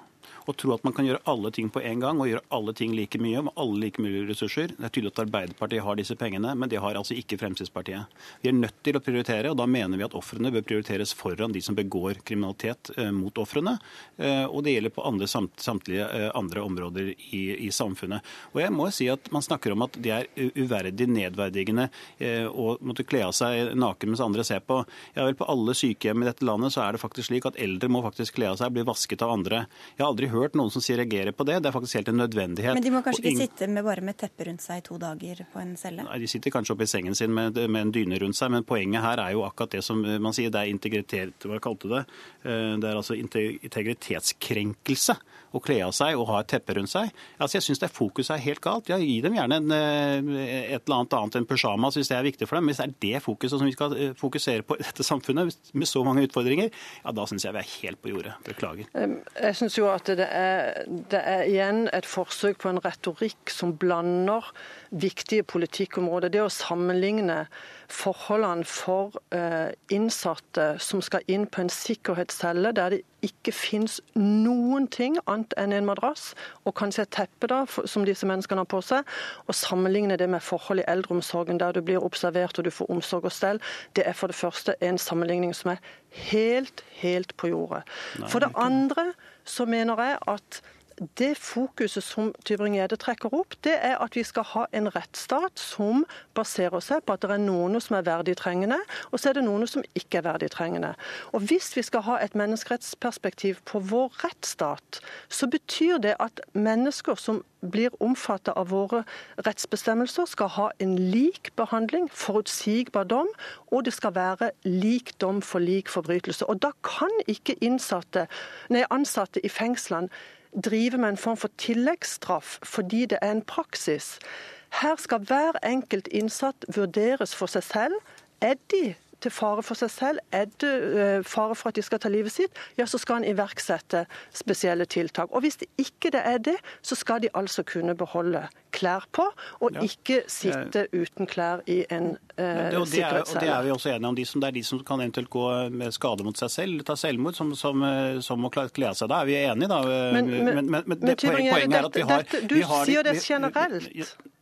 å tro at man kan gjøre alle ting på en gang og gjøre alle ting like mye med alle like mye ressurser. Det er tydelig at Arbeiderpartiet har disse pengene, men det har altså ikke Fremskrittspartiet. Vi er nødt til å prioritere, og da mener vi at ofrene bør prioriteres foran de som begår kriminalitet eh, mot ofrene. Eh, og det gjelder på andre, samt, samtlige eh, andre områder i, i, samfunnet. Og jeg må si at Man snakker om at det er uverdig, nedverdigende å måtte kle av seg naken mens andre ser på. Ja vel, På alle sykehjem i dette landet så er det faktisk slik at eldre må faktisk kle av seg, og bli vasket av andre. Jeg har aldri hørt noen som sier reagerer på det. Det er faktisk helt en nødvendighet.
Men de må kanskje ikke sitte med bare med teppe rundt seg i to dager på en celle?
Nei, De sitter kanskje oppe i sengen sin med, med, en dyne rundt seg, men poenget her er jo akkurat det som man sier. Det er integritet, hva kalte det? Eh, det er altså integritetskrenkelse å kle av seg og ha et teppe rundt seg. Altså, jeg syns fokuset er helt galt. Ja, gi dem gjerne en, eh, et eller annet annet enn pysjamas hvis det er viktig for dem. Hvis det er det fokuset som vi skal eh, fokusere på i dette samfunnet med så mange utfordringer, ja, da syns jeg vi er helt på jordet. Beklager.
Jeg syns jo at det er, det er igjen et forsøk på en retorikk som blander viktige politikkområder. Det å sammenligne forholdene for eh, innsatte som skal inn på en sikkerhetscelle der det ikke finnes noen ting annet enn en madrass og kanskje et teppe da, som disse menneskene har på seg, og sammenligne det med forhold i eldreomsorgen der du blir observert og du får omsorg og stell, det er for det første en sammenligning som er helt, helt på jordet. For det andre så mener jeg at det fokuset som Tybring-Gjedde trekker opp, det er at vi skal ha en rettsstat som baserer seg på at det er noen som er verdig trengende, og så er det noen som ikke er verdig trengende. Og Hvis vi skal ha et menneskerettsperspektiv på vår rettsstat, så betyr det at mennesker som blir omfattet av våre rettsbestemmelser, skal ha en lik behandling, forutsigbar dom, og det skal være lik dom for lik forbrytelse. Og Da kan ikke innsatte, nei, ansatte i fengslene drive med en form for tilleggsstraff fordi det er en praksis. Her skal hver enkelt innsatt vurderes for seg selv. Er de til fare for seg selv, er det uh, fare for at de skal ta livet sitt, ja, så skal han iverksette spesielle tiltak. Og Hvis det ikke det er det, så skal de altså kunne beholde klær på, og ja. ikke sitte uten klær i en uh,
ja, sikkerhetscelle. Det er vi også enige om. De som, det er de som kan eventuelt gå med skade mot seg selv, ta selvmord, som, som, eh, som må kle seg. Da er vi enige, da.
Men, men, men, men det, poenget er at vi har, dette, Du vi har, sier det generelt.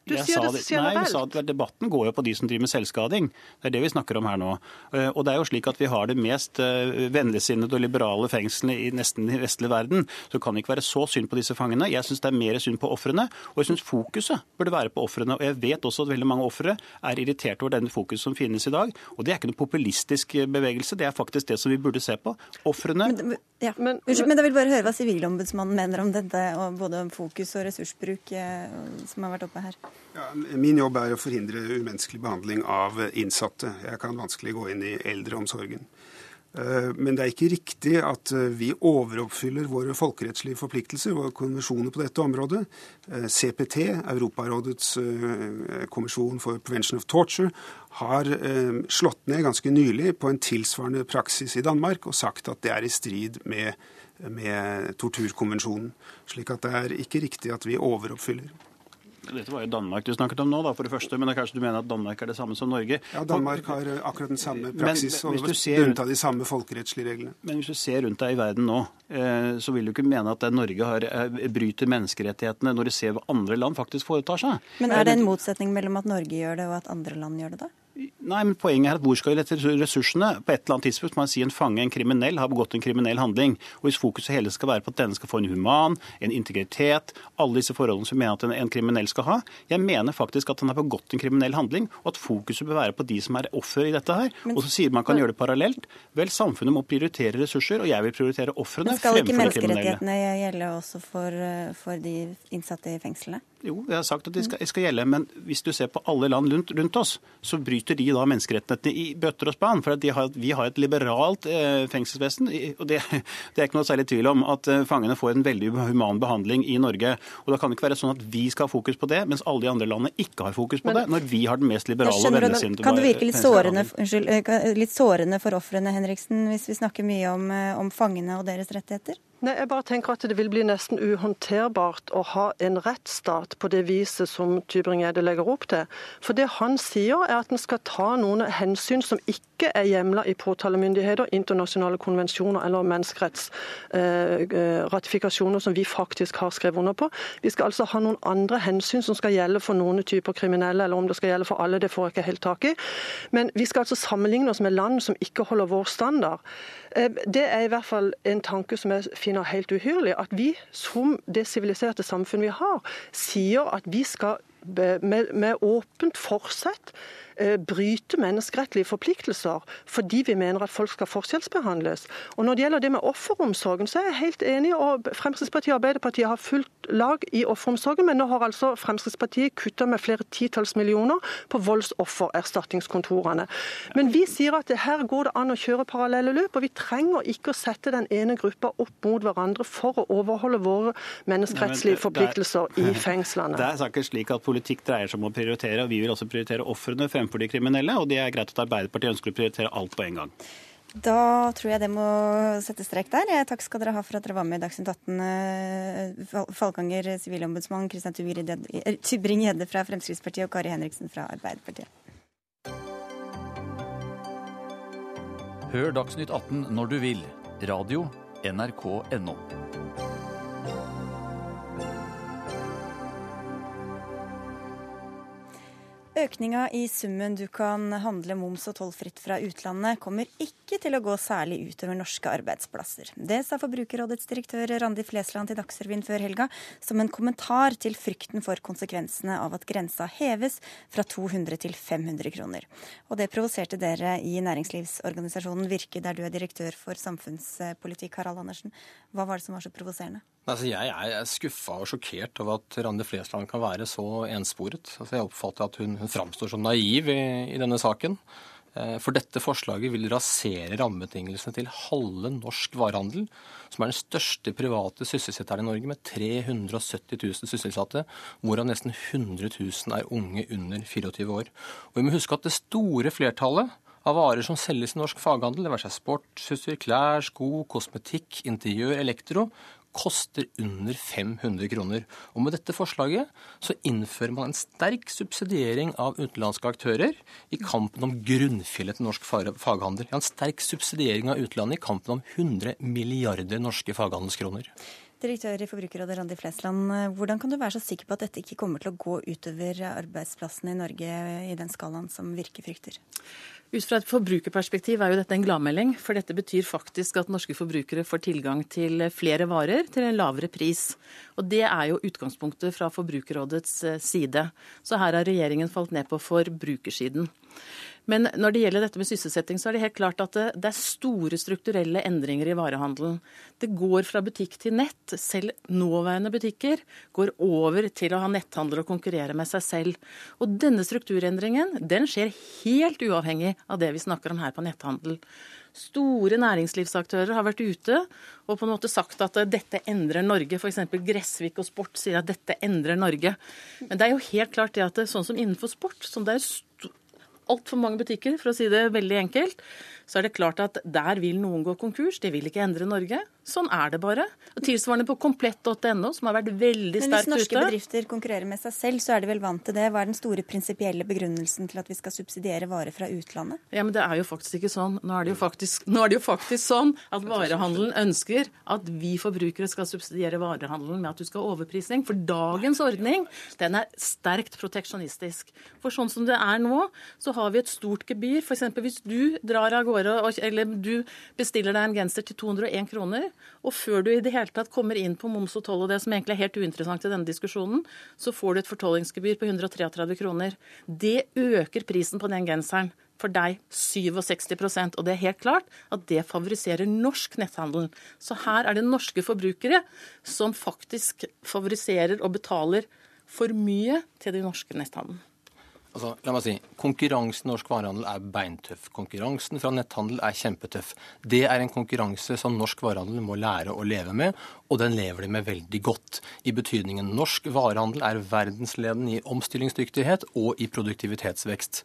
Du jeg sier det generelt. Nei, sa at Debatten går jo på de som driver med selvskading. Det er det vi snakker om her nå. Eh, og det er jo slik at Vi har det mest eh, vennligsinnede og liberale fengslene i nesten i vestlig verden. Så det kan ikke være så synd på disse fangene. Jeg syns det er mer synd på ofrene. Og jeg syns fokuset burde være på ofrene. Og jeg vet også at veldig mange ofre er irritert over denne fokuset som finnes i dag. Og det er ikke noe populistisk eh, bevegelse, det er faktisk det som vi burde se på. Ofrene
men, ja. men, men, da vil bare høre hva Sivilombudsmannen mener om dette, og både om fokus og ressursbruk som har vært oppe her.
Ja, min jobb er å forhindre umenneskelig behandling av innsatte. Jeg kan vanskelig gå inn i eldreomsorgen. Eh, men det er ikke riktig at eh, vi overoppfyller våre folkerettslige forpliktelser, våre konvensjoner på dette området. Eh, CPT, Europarådets kommisjon for prevention of torture, har slått ned ganske nylig på en tilsvarende praksis i Danmark og sagt at det er i strid med, med torturkonvensjonen. Slik at det er ikke riktig at vi overoppfyller.
Dette var jo Danmark du snakket om nå, da, for det første. Men det er kanskje du mener at Danmark er det samme som Norge?
Ja, Danmark har eh, akkurat den samme praksis men, og bundet av de samme folkerettslige reglene.
Men hvis du ser rundt deg i verden nå, eh, så vil du ikke mene at Norge har, eh, bryter menneskerettighetene når du ser hva andre land faktisk foretar seg.
Men er det en motsetning mellom at Norge gjør det og at andre land gjør det, da?
Nei, men Poenget er at hvor skal vi lette ressursene? På et eller annet tidspunkt må man si en fange, en kriminell, har begått en kriminell handling. Og Hvis fokuset hele skal være på at denne skal få en human, en integritet, alle disse forholdene som vi mener at en, en, kriminell skal ha Jeg mener faktisk at han har begått en kriminell handling, og at fokuset bør være på de som er offer i dette her. Men, og så sier man kan gjøre det parallelt. Vel, samfunnet må prioritere ressurser, og jeg vil prioritere ofrene
fremfor de kriminelle. Skal ikke menneskerettighetene gjelde også for, for de innsatte i fengslene?
Jo, jeg har sagt at de skal, skal, gjelde, men hvis du ser på alle land rundt, rundt, oss, så bryter de da menneskerettighetene i bøtter og spann. For har, vi har et liberalt eh, fengselsvesen, og det, det, er ikke noe særlig tvil om at eh, fangene får en veldig human behandling i Norge. Og Da kan det ikke være sånn at vi skal ha fokus på det, mens alle de andre landene ikke har fokus på men, det, når vi har den mest liberale og vennligsinnede
Kan det virke litt sårende, unnskyld, eh, litt sårende for ofrene, Henriksen, hvis vi snakker mye om, eh, om fangene og deres rettigheter?
Nei, jeg bare tenker at Det vil bli nesten uhåndterbart å ha en rettsstat på det viset som Tybring-Gjedde legger opp til. For det han sier er at en skal ta noen hensyn som ikke er hjemla i påtalemyndigheter, internasjonale konvensjoner eller menneskerettsratifikasjoner eh, som vi faktisk har skrevet under på. Vi skal altså ha noen andre hensyn som skal gjelde for noen typer kriminelle, eller om det skal gjelde for alle, det får jeg ikke helt tak i. Men vi skal altså sammenligne oss med land som ikke holder vår standard. Eh, det er i hvert fall en tanke som jeg finner helt uhyrlig. At vi som det siviliserte samfunn vi har, sier at vi skal med, med åpent forsett bryte menneskerettelige forpliktelser fordi vi mener at folk skal forskjellsbehandles. Og Når det gjelder det med offeromsorgen, så er jeg helt enig. og Fremskrittspartiet og Arbeiderpartiet har fulgt lag i offeromsorgen, men nå har altså Fremskrittspartiet kutta med flere titalls millioner på voldsoffererstatningskontorene. Men vi sier at her går det an å kjøre parallelle løp, og vi trenger ikke å sette den ene gruppa opp mot hverandre for å overholde våre menneskerettslige forpliktelser i fengslene.
Det er ikke slik at politikk dreier seg om å prioritere, og vi vil også prioritere ofrene fremfor fremfor de kriminelle, og det er greit at Arbeiderpartiet ønsker å prioritere alt på en gang.
Da tror jeg det må sette strek der. Takk skal dere ha for at dere var med i Dagsnytt 18. Eh, Falkanger sivilombudsmann, Kristian Tybring-Gjedde fra Fremskrittspartiet og Kari Henriksen fra Arbeiderpartiet.
Hør Dagsnytt 18 når du vil. Radio NRK.no.
Økninga i summen du kan handle moms- og tollfritt fra utlandet, kommer ikke til å gå særlig utover norske arbeidsplasser. Det sa Forbrukerrådets direktør Randi Flesland til Dagsrevyen før helga, som en kommentar til frykten for konsekvensene av at grensa heves fra 200 til 500 kroner. Og det provoserte dere i næringslivsorganisasjonen Virke, der du er direktør for samfunnspolitikk, Harald Andersen. Hva var det som var så provoserende?
Altså, jeg er skuffa og sjokkert over at Randi Flesland kan være så ensporet. Altså, jeg oppfatter at hun, hun framstår som naiv i, i, denne saken. Eh, for dette forslaget vil rasere rammebetingelsene til halve norsk varehandel, som er den største private sysselsetteren i Norge, med 370 000 sysselsatte, hvorav nesten 100 000 er unge under 24 år. Og vi må huske at det store flertallet av varer som selges i norsk faghandel, det være seg sportsutstyr, klær, sko, kosmetikk, interiør, elektro, koster under 500 kroner. Og med dette forslaget så innfører man en sterk subsidiering av utenlandske aktører i kampen om grunnfjellet til norsk faghandel. Ja, en sterk subsidiering av utlandet i kampen om 100 milliarder norske faghandelskroner.
Direktør i Forbrukerrådet Randi Flesland, hvordan kan du være så sikker på at dette ikke kommer til å gå utover arbeidsplassene i Norge i den skalaen som Virke frykter?
Ut fra et forbrukerperspektiv er jo dette en gladmelding, for dette betyr faktisk at norske forbrukere får tilgang til flere varer til en lavere pris. Og Det er jo utgangspunktet fra Forbrukerrådets eh, side. Så her har regjeringen falt ned på forbrukersiden. Men når det gjelder dette med sysselsetting, så er det helt klart at det, det, er store strukturelle endringer i varehandelen. Det går fra butikk til nett. Selv nåværende butikker går over til å ha netthandel og konkurrere med seg selv. Og denne strukturendringen den skjer helt uavhengig av det vi snakker om her på netthandel. Store næringslivsaktører har vært ute og på en måte sagt at dette endrer Norge. F.eks. Gressvik og Sport sier at dette endrer Norge. Men det er jo helt klart det at det, sånn som innenfor sport, som det er altfor mange butikker, for å si det veldig enkelt, så er det klart at der vil noen gå konkurs. Det vil ikke endre Norge. Sånn er det bare. Og Tilsvarende på komplett.no, som har vært veldig sterkt ute.
Men hvis norske ute. bedrifter konkurrerer med seg selv, så er de vel vant til det. Hva er den store prinsipielle begrunnelsen til at vi skal subsidiere varer fra utlandet?
Ja, men det er jo faktisk ikke sånn. Nå er det jo faktisk, det jo faktisk sånn at varehandelen ønsker at vi forbrukere skal subsidiere varehandelen med at du skal ha overprisning. For dagens ordning, den er sterkt proteksjonistisk. For sånn som det er nå, så har vi et stort gebyr. F.eks. hvis du drar av gårde gårde, eller du bestiller deg en genser til 201 kroner, og før du i det hele tatt kommer inn på moms og toll og det som egentlig er helt uinteressant i denne diskusjonen, så får du et fortollingsgebyr på 133 kroner. Det øker prisen på den genseren for deg 67% og det er helt klart at det favoriserer norsk netthandel. Så her er det norske forbrukere som faktisk favoriserer og betaler for mye til de norske netthandelen.
Altså, la meg si, Konkurransen i norsk varehandel er beintøff. Konkurransen fra netthandel er kjempetøff. Det er en konkurranse som norsk varehandel må lære å leve med, og den lever de med veldig godt. I betydningen norsk varehandel er verdensledende i omstillingsdyktighet og i produktivitetsvekst.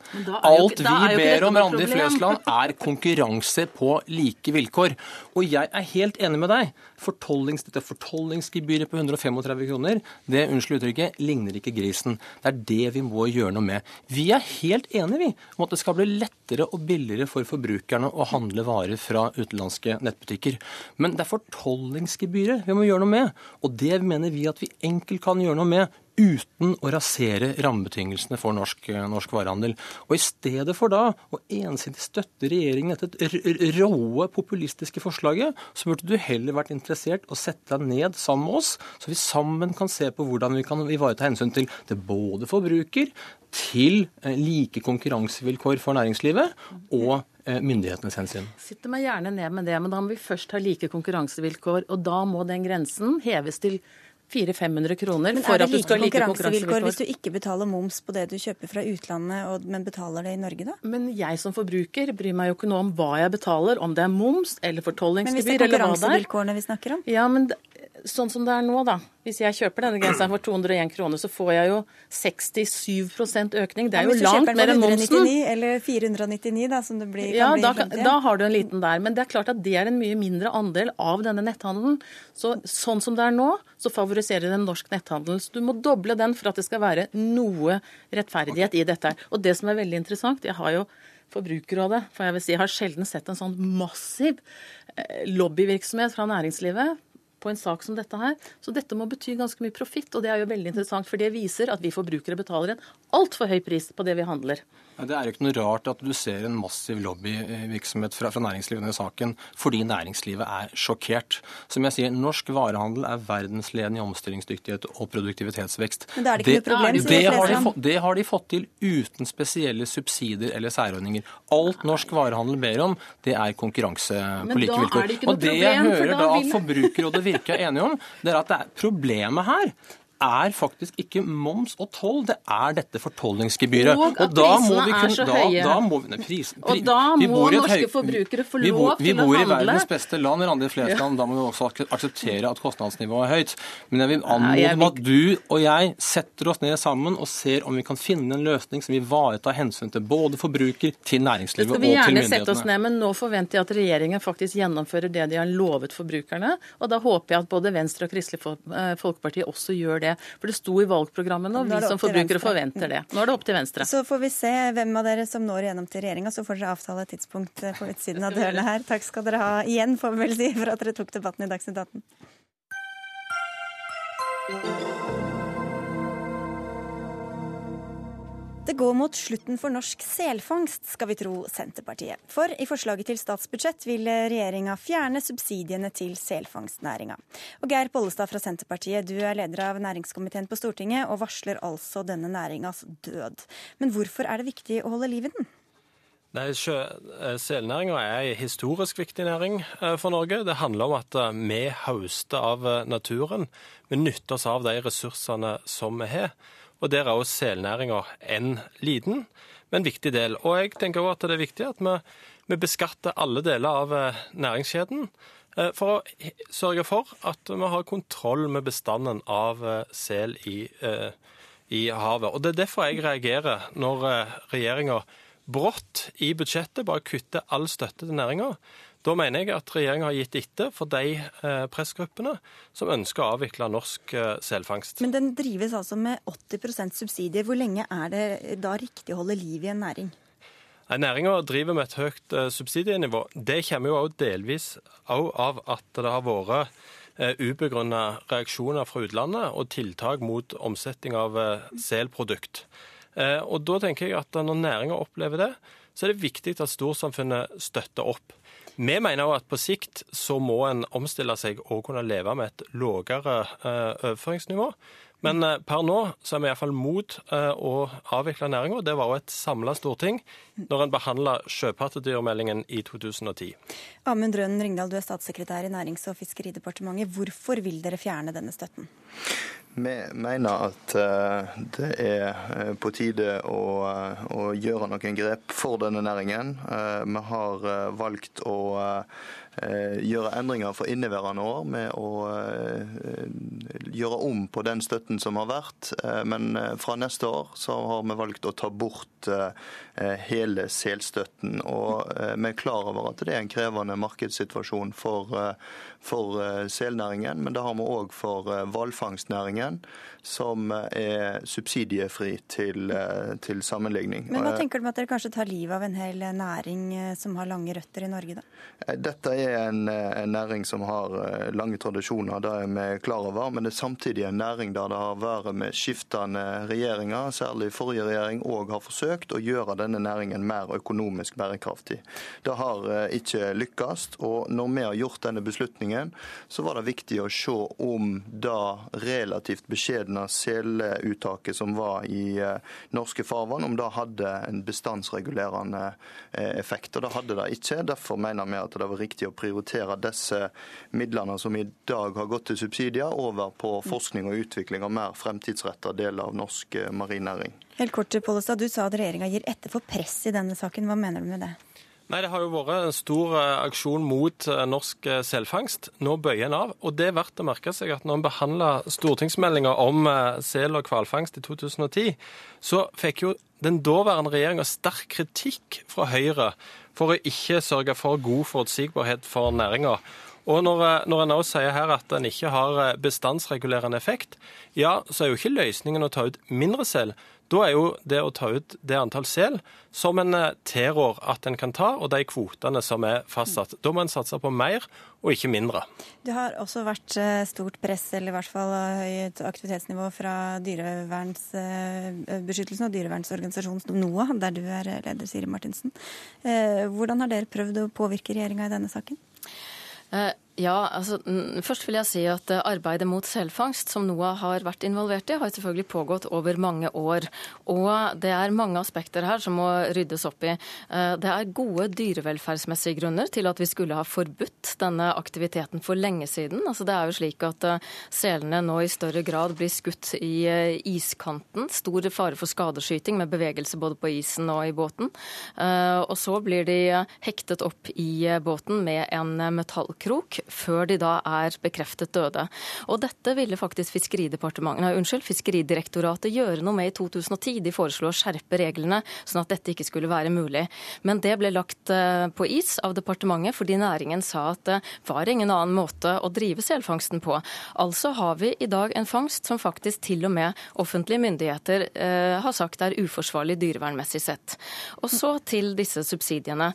Alt vi ber om, Randi Flesland, er konkurranse på like vilkår. Og jeg er helt enig med deg. Fortollings, dette fortollingsgebyret på 135 kroner, det unnskyld uttrykket, ligner ikke grisen. Det er det vi må gjøre noe med. Vi er helt enige vi, om at det skal bli lettere og billigere for forbrukerne å handle varer fra utenlandske nettbutikker. Men det er fortollingsgebyret vi må gjøre noe med. Og det mener vi at vi enkelt kan gjøre noe med uten å rasere rammebetingelsene for norsk, norsk, varehandel. Og I stedet for da å ensidig støtte regjeringen etter det råe, populistiske forslaget, så burde du heller vært interessert å sette deg ned sammen med oss, så vi sammen kan se på hvordan vi kan ivareta hensyn til det både forbruker, til eh, like konkurransevilkår for næringslivet og eh, myndighetenes hensyn.
Sitter meg gjerne ned med det, men da må vi først ha like konkurransevilkår. Og da må den grensen heves til 400-500 kroner for at du skal like konkurransevilkår.
Hvis du ikke betaler moms på det du kjøper fra utlandet, men betaler det i Norge, da?
Men jeg som forbruker bryr meg jo ikke noe om hva jeg betaler, om det er moms eller fortollingsgebyr eller hva det er. Men hvis det er
konkurransevilkårene vi snakker om?
Ja, men sånn som det er nå, da. Hvis jeg kjøper denne genseren for 201 kroner, så får jeg jo 67% økning. Det er jo langt mer enn momsen.
Hvis du kjøper den for 199 eller 499, da, som det blir,
ja, da, da har du en liten der. Men det er klart at det er en mye mindre andel av denne netthandelen. Så sånn som det er nå, så favoriserer den norsk netthandel. Så du må doble den for at det skal være noe rettferdighet i dette. Og det som er veldig interessant, jeg har jo Forbrukerrådet, for jeg vil si, har sjelden sett en sånn massiv eh, lobbyvirksomhet fra næringslivet på en sak som dette her. Så dette må bety ganske mye profitt, og det er jo veldig interessant, for det viser at vi forbrukere betaler en altfor høy pris på det vi handler.
Det er jo ikke noe rart at du ser en massiv lobbyvirksomhet fra, fra næringslivet i denne saken, fordi næringslivet er sjokkert. Som jeg sier, norsk varehandel er verdensledende i omstillingsdyktighet og produktivitetsvekst.
Men da er det ikke noe problem,
det,
de
har de, det har de fått til uten spesielle subsidier eller særordninger. Alt norsk varehandel ber om, det er konkurranse på like
da
vilkår.
det ikke noe
Og det jeg hører
da
da at Forbrukerrådet virker er enige om, det er at det er problemet her er faktisk ikke moms og toll, det er dette fortollingsgebyret.
Og at
da må vi
er
kunne-
så
da,
høye.
Da må vi, nei, pris, pri,
Og da må norske
høy-
forbrukere få
lov bor,
lov
å
til å
bor i verdens beste land, i andre fleste
Ja.
Da må vi også ak- akseptere at kostnadsnivået er høyt. Men jeg vil anmode om at du og jeg setter oss ned sammen og ser om vi kan finne en løsning som ivaretar hensyn til både forbruker, til næringslivet og
Det
næringslivet
skal vi gjerne sette oss ned, men nå forventer jeg at regjeringen faktisk gjennomfører det de har lovet forbrukerne. Og da håper jeg at både Venstre og Kristelig eh, Folkeparti også gjør det. For det sto i valgprogrammene, og
Nå
vi som forbrukere forventer det. Nå er det opp til Venstre.
Så får vi se hvem av dere som når igjennom til regjeringa, så får dere avtale et tidspunkt eh, på utsiden av dørene her. Takk skal dere ha igjen, får vi vel si, for at dere tok debatten i Dagsnytt 18. Det går mot slutten for norsk selfangst, skal vi tro Senterpartiet. For i forslaget til statsbudsjett vil regjeringa fjerne subsidiene til selfangstnæringa. Og Geir Pollestad fra Senterpartiet, du er leder av næringskomiteen på Stortinget og varsler altså denne næringas død. Men hvorfor er det viktig å holde liv i den?
Nei, Selnæringa er en historisk viktig næring eh, for Norge. Det handler om at eh, vi høster av eh, naturen. Vi nytter oss av de ressursene som vi har. Og Der er òg selnæringa en liten, men viktig del. Og jeg tenker også at det er viktig at vi, vi beskatter alle deler av eh, næringskjeden. eh, For å sørge for at vi har kontroll med bestanden av eh, sel i, i havet. Og Det er derfor jeg reagerer når regjeringa brått i budsjettet bare kutter all støtte til næringa. Da mener jeg at regjeringa har gitt etter for de eh, pressgruppene som ønsker å avvikle norsk eh, selfangst.
Men den drives altså med 80% subsidier. Hvor lenge er det da riktig å holde liv i en næring?
Næringa driver med et høyt eh, subsidienivå. Det kommer jo også delvis også av at det har vært ubegrunna reaksjoner fra utlandet og tiltak mot omsetning av selprodukt. Og da tenker jeg at når næringa opplever det, så er det viktig at storsamfunnet støtter opp. Vi mener jo at på sikt så må en omstille seg og kunne leve med et lavere eh, overføringsnivå. Men eh, per nå så er vi iallfall mot eh, å avvikle næringa. Det var jo et samla storting når en behandla sjøpattedyrmeldingen i 2010.
Amund Rønn Ringdal, du er statssekretær i Nærings- og fiskeridepartementet. Hvorfor vil dere fjerne denne støtten?
Vi mener at eh, det er eh, på tide å, eh, å gjøre noen grep for denne næringen. Vi har valgt å gjøre endringer for inneværende år med å eh, gjøre om på den støtten som har vært. Eh, Men eh, fra neste år så har vi valgt å ta bort eh, hele selstøtten. Og eh, vi er klar over at det er en krevende markedssituasjon for, eh, for eh, selnæringen, men det har vi òg for eh, hvalfangstnæringen, som eh, er subsidiefri til, eh, til sammenligning.
Men hva
Eh,
tenker du med at dere kanskje tar livet av en hel næring eh, som har lange røtter i Norge, da?
Eh, Dette er en, eh, en næring som har eh, lange tradisjoner, det er vi klar over. Men det er samtidig en næring der det har vært med skiftende regjeringer, særlig forrige regjering, òg har forsøkt å gjøre denne næringen mer økonomisk bærekraftig. Det har eh, ikke lykkes. Og når vi har gjort denne beslutningen, så var det viktig å se om det relativt beskjedne seluttaket som var i norske farvann, om det hadde en bestandsregulerende effekt. Og det hadde det ikke. Derfor mener vi at det var riktig å prioritere disse midlene som i dag har gått til subsidier, over på forskning og utvikling av mer fremtidsretta deler av norsk eh, marinnæring.
Helt kort, Pollestad, du sa at regjeringa gir etter for press i denne saken. Hva mener du med det?
Nei, Det har jo vært en stor eh, aksjon mot eh, norsk selfangst. Nå bøyer en av. Og det er verdt å merke seg at når en behandla stortingsmeldinga om sel- og hvalfangst i 2010, så fikk jo den daværende regjeringa sterk kritikk fra Høyre for å ikke sørge for god forutsigbarhet for næringa. Og når, når en også sier her at en ikke har bestandsregulerende effekt, ja, så er jo ikke løsningen å ta ut mindre sel. Da er jo det å ta ut det antall sel som en eh, tilrår at en kan ta, og de kvotene som er fastsatt. Da må en satse på mer og ikke mindre.
Det har også vært eh, stort press, eller i hvert fall eh, høyt aktivitetsnivå fra dyrevernsbeskyttelsen og dyrevernsorganisasjonen NOAH, der du er leder, Siri Martinsen. Hvordan har dere prøvd å påvirke regjeringa i denne saken?
Ja, altså Først vil jeg si at eh, arbeidet mot selfangst, som NOAH har vært involvert i, har selvfølgelig pågått over mange år. Og det er mange aspekter her som må ryddes opp i. Eh, det er gode dyrevelferdsmessige grunner til at vi skulle ha forbudt denne aktiviteten for lenge siden. Altså Det er jo slik at eh, selene nå i større grad blir skutt i iskanten. Stor fare for skadeskyting med bevegelse både på isen og i båten. Og så blir de hektet opp i båten med en metallkrok før de da er bekreftet døde. Og dette ville faktisk nei, unnskyld, Fiskeridirektoratet gjøre noe med i 2010. De foreslo å skjerpe reglene sånn at dette ikke skulle være mulig. Men det ble lagt eh, på is av departementet fordi næringen sa at det var ingen annen måte å drive selfangsten på. Altså har vi i dag en fangst som faktisk til og med offentlige myndigheter eh, har sagt er uforsvarlig dyrevernmessig sett. Og så til disse subsidiene.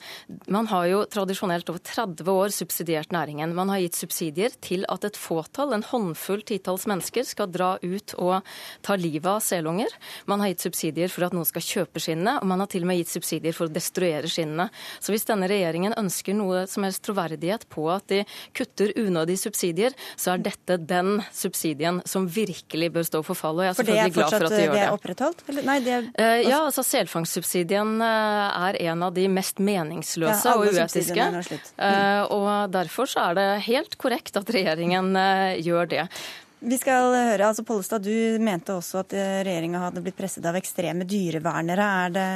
Man har jo tradisjonelt over 30 år subsidiert næringen man har gitt subsidier til at et fåtall, en håndfull titalls mennesker, skal dra ut og ta livet av selunger. Man har gitt subsidier for at noen skal kjøpe skinnene, og man har til og med gitt subsidier for å destruere skinnene. Så hvis denne regjeringen ønsker noe som helst troverdighet på at de kutter unødige subsidier, så er dette den subsidien som virkelig bør stå for fall. Og jeg er selvfølgelig glad for at de gjør det.
Det er opprettholdt? Nei, det er...
Uh, ja, altså Selfangstsubsidien uh, er en av de mest meningsløse ja, og uetiske. Og derfor så er det helt korrekt at regjeringen eh, gjør det.
Vi skal høre, altså Pollestad, Du mente også at eh, regjeringa hadde blitt presset av ekstreme dyrevernere. Er det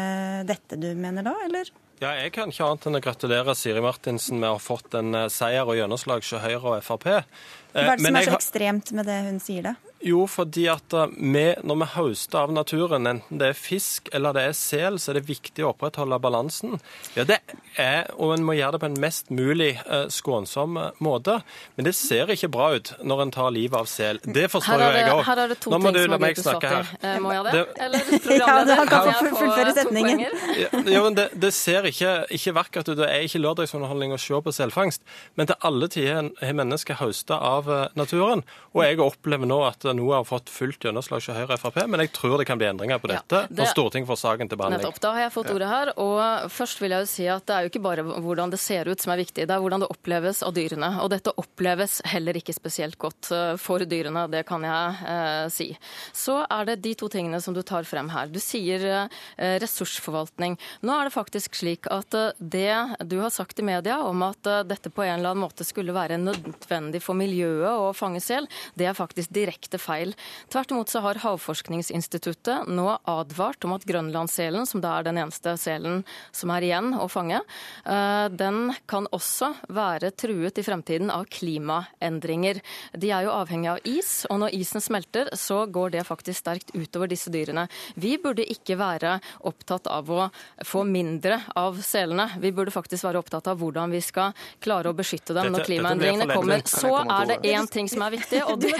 dette du mener da, eller?
Ja, Jeg kan ikke annet enn å gratulere Siri Martinsen med å ha fått en eh, seier og gjennomslag hos Høyre og Frp.
Hva er det som er så ekstremt med det hun sier, da?
Jo, fordi at eh, vi, når vi høster av naturen, enten det er fisk eller det er sel, så er det viktig å opprettholde balansen. Ja, det er, og en må gjøre det på en mest mulig skånsom eh, måte. Men det ser ikke bra ut når en tar livet av sel. Det forstår jo jeg òg.
Her er det to Nå må ting som har blitt snakke her. Må jeg det? det
eller programleder? Ja, kan få fullføre setningen.
Ja, det, det, ser ikke, ikke vakkert ut. Det er ikke lørdagsunderholdning å se på selfangst. Men til alle tider har mennesker høsta av naturen. Og jeg opplever nå at noe har fått fullt gjennomslag hos Høyre og Frp, men jeg tror det kan bli endringer på dette ja, det, når Stortinget får saken til behandling.
Nettopp. Da har jeg fått ordet her. og Først vil jeg jo si at det er jo ikke bare hvordan det ser ut som er viktig, det er hvordan det oppleves av dyrene. Og dette oppleves heller ikke spesielt godt eh, for dyrene, det kan jeg eh, si. Så er det de to tingene som du tar frem her. Du sier eh, ressursforvaltning. Nå er det faktisk slik at eh, det du har sagt i media om at eh, dette på en eller annen måte skulle være nødvendig for miljøet å fange sel, det er faktisk direkte feil. Tvert imot så har Havforskningsinstituttet nå advart om at grønlandsselen, som da er den eneste selen som er igjen å fange, eh, den kan også være truet i fremtiden av klimaendringer. De er jo avhengig av is, og når isen smelter, så går det faktisk sterkt utover disse dyrene. Vi burde ikke være opptatt av å få mindre av selene. Vi burde faktisk være opptatt av hvordan vi skal klare å beskytte dem når klimaendringene kommer. Så er det én ting som er viktig, og det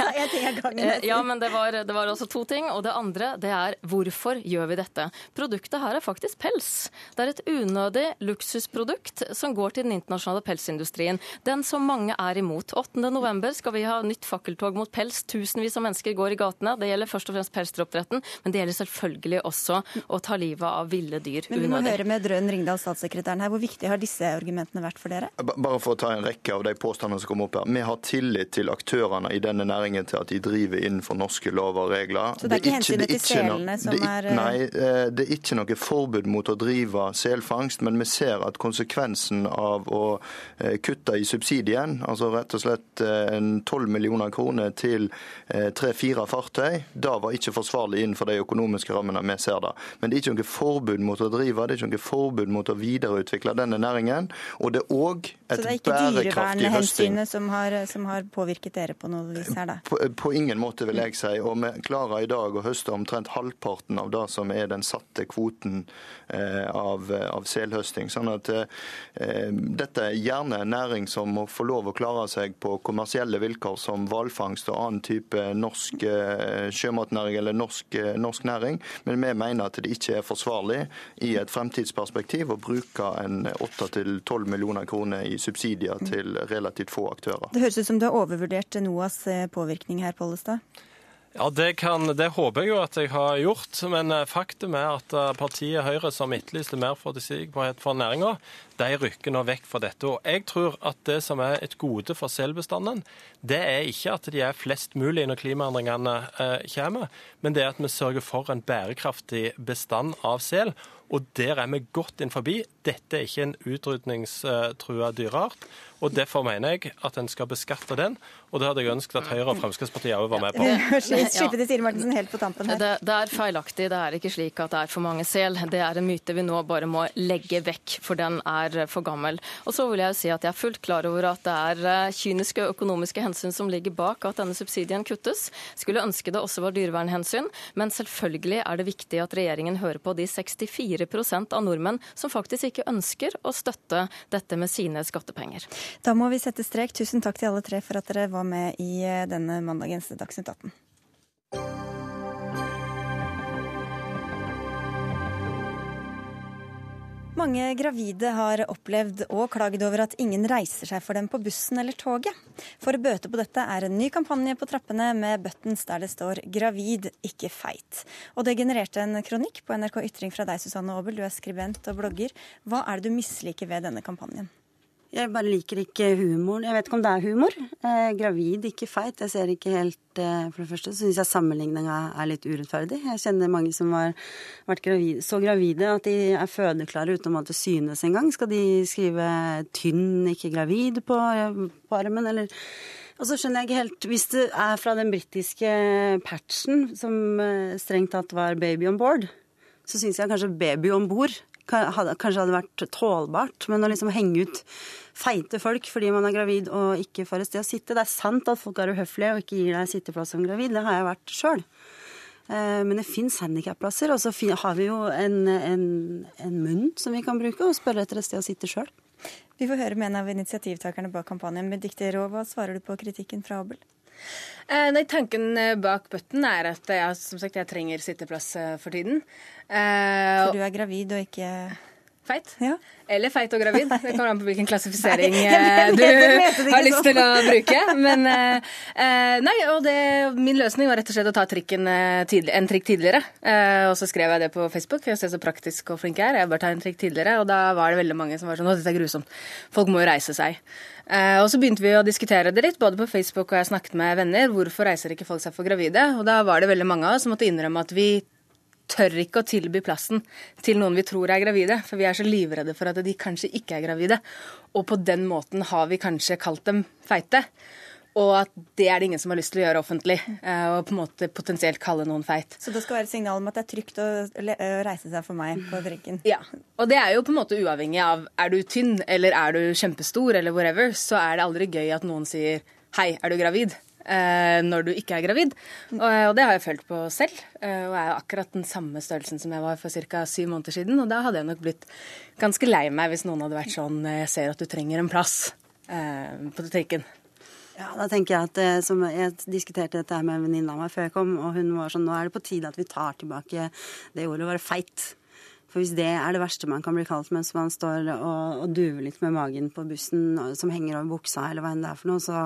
Eh, ja, men det var, det var, også to ting. Og det andre det er hvorfor gjør vi dette? Produktet her er faktisk pels. Det er et unødig luksusprodukt som går til den internasjonale pelsindustrien. Den som mange er imot. 8.11 skal vi ha nytt fakkeltog mot pels. Tusenvis av mennesker går i gatene. Det gjelder først og fremst pelsdyroppdretten, men det gjelder selvfølgelig også å ta livet av ville dyr
unødig. Men vi må høre med Drøn Ringdal, statssekretæren her. Hvor viktig har disse argumentene vært for dere?
Bare for å ta en rekke av de påstandene som kommer opp her. Vi har tillit til aktørene i denne næringen til at de driver innenfor norske lover og regler.
Så det er ikke hensynet til selene som er
Nei, det er ikke noe forbud mot å drive selfangst, men vi ser at konsekvensen av å kutte i subsidien, altså rett og slett en 12 millioner kroner til tre-fire fartøy, da var ikke forsvarlig innenfor de økonomiske rammene vi ser det. Men det er ikke noe forbud mot å drive, det er ikke noe forbud mot å videreutvikle denne næringen. Og det er òg et bærekraftig høsting.
Så det er ikke dyrevernhensynet som har, som har påvirket dere på noe vis her, da?
På, på, ingen måte, vil jeg si. Og vi klarer i dag å høste omtrent halvparten av det som er den satte kvoten eh, av, av, selhøsting. Sånn at eh, dette er gjerne en næring som må få lov å klare seg på kommersielle vilkår som hvalfangst og annen type norsk eh, sjømatnæring eller norsk, eh, norsk næring. Men vi mener at det ikke er forsvarlig i et fremtidsperspektiv å bruke en 8-12 millioner kroner i subsidier til relativt få aktører.
Det høres ut som du har overvurdert NOAs eh, påvirkning her, Pollestad?
Ja, det, kan, det, håper jeg jo at jeg har gjort. Men eh, faktum er at eh, partiet Høyre, som etterlyste mer forutsigbarhet for næringa, de rykker nå vekk fra dette. Og jeg tror at det som er et gode for selbestanden, det er ikke at de er flest mulig når klimaendringene eh, kommer, men det er at vi sørger for en bærekraftig bestand av sel. Og der er vi godt inn forbi. Dette er ikke en utrydningstrua dyreart. Og Derfor mener jeg at en skal beskatte den, og det hadde jeg ønsket at Høyre og Fremskrittspartiet òg var med på.
Slippe til Siri Martensen helt på tampen her.
Det, det, er feilaktig. Det er ikke slik at det er for mange sel. Det er en myte vi nå bare må legge vekk, for den er for gammel. Og så vil jeg si at jeg er fullt klar over at det er eh, kyniske økonomiske hensyn som ligger bak at denne subsidien kuttes. Skulle ønske det også var dyrevernhensyn, men selvfølgelig er det viktig at regjeringen hører på de 64% av nordmenn som faktisk ikke ønsker å støtte dette med sine skattepenger.
Da må vi sette strek. Tusen takk til alle tre for at dere var med i eh, denne mandagens Dagsnytt 18. Mange gravide har opplevd og klaget over at ingen reiser seg for dem på bussen eller toget. For å bøte på dette er en ny kampanje på trappene med buttons der det står 'gravid, ikke feit'. Og det genererte en kronikk på NRK Ytring fra deg, Susanne Aabel. Du er skribent og blogger. Hva er det du misliker ved denne kampanjen?
Jeg bare liker ikke humoren. Jeg vet ikke om det er humor. Eh, gravid, ikke feit. Jeg ser ikke helt eh, For det første syns jeg sammenligninga er litt urettferdig. Jeg kjenner mange som har vært gravide, så gravide at de er fødeklare uten å måtte synes engang. Skal de skrive 'tynn, ikke gravid' på, på armen, eller og så skjønner jeg ikke helt Hvis det er fra den britiske patchen, som eh, strengt tatt var 'baby on board', så syns jeg kanskje 'baby om bord' kanskje hadde vært tålbart. Men å liksom henge ut feite folk fordi man er gravid og ikke får et sted å sitte Det er sant at folk er uhøflige og ikke gir deg sitteplass som gravid. Det har jeg vært sjøl. Eh, men det fins handikapplasser, og så har vi jo en, en, en, munn som vi kan bruke, og spørre etter et sted å sitte sjøl.
Vi får høre med en av initiativtakerne bak kampanjen. Benedicte Raa, hva svarer du på kritikken fra Abel?
Eh, nei, Tanken eh, bak button er at jeg, som sagt, jeg trenger sitteplass eh, for tiden.
Eh, for du er gravid og ikke
Feit. Ja. Eller feit og gravid. Det kommer an på hvilken klassifisering nei, du har lyst til å bruke. Men eh, nei, og det, min løsning var rett og slett å ta trikken tidlig, en trikk tidligere. Eh, og så skrev jeg det på Facebook. Jeg ser så praktisk og flink jeg er. Jeg bør ta en trikk tidligere. Og da var det veldig mange som var sånn Å, dette er grusomt. Folk må jo reise seg. Eh, og så begynte vi å diskutere det litt, både på Facebook og jeg snakket med venner. Hvorfor reiser ikke folk seg for gravide? Og da var det veldig mange av oss som måtte innrømme at vi tør ikke å tilby plassen til noen vi tror er gravide, for vi er så livredde for at de kanskje ikke er gravide. Og på den måten har vi kanskje kalt dem feite. Og at det er det ingen som har lyst til å gjøre offentlig. Eh, og på en måte potensielt kalle noen feit.
Så det skal være et signal om at det er trygt å reise seg for meg på drinken?
Ja. Og det er jo på en måte uavhengig av er du tynn eller er du kjempestor eller whatever, så er det aldri gøy at noen sier hei, er du gravid? Eh, når du ikke er gravid. Og, det har jeg følt på selv. Eh, og er jo akkurat den samme størrelsen som jeg var for ca. syv måneder siden. Og da hadde jeg nok blitt ganske lei meg hvis noen hadde vært sånn jeg ser at du trenger en plass eh, på butikken.
Ja, da tenker Jeg at eh, som jeg diskuterte dette med en venninne av meg før jeg kom, og hun var sånn Nå er det på tide at vi tar tilbake det ordet å være feit. For hvis det er det verste man kan bli kalt mens man står og, og duver litt med magen på bussen som henger over buksa, eller hva enn det er for noe, så,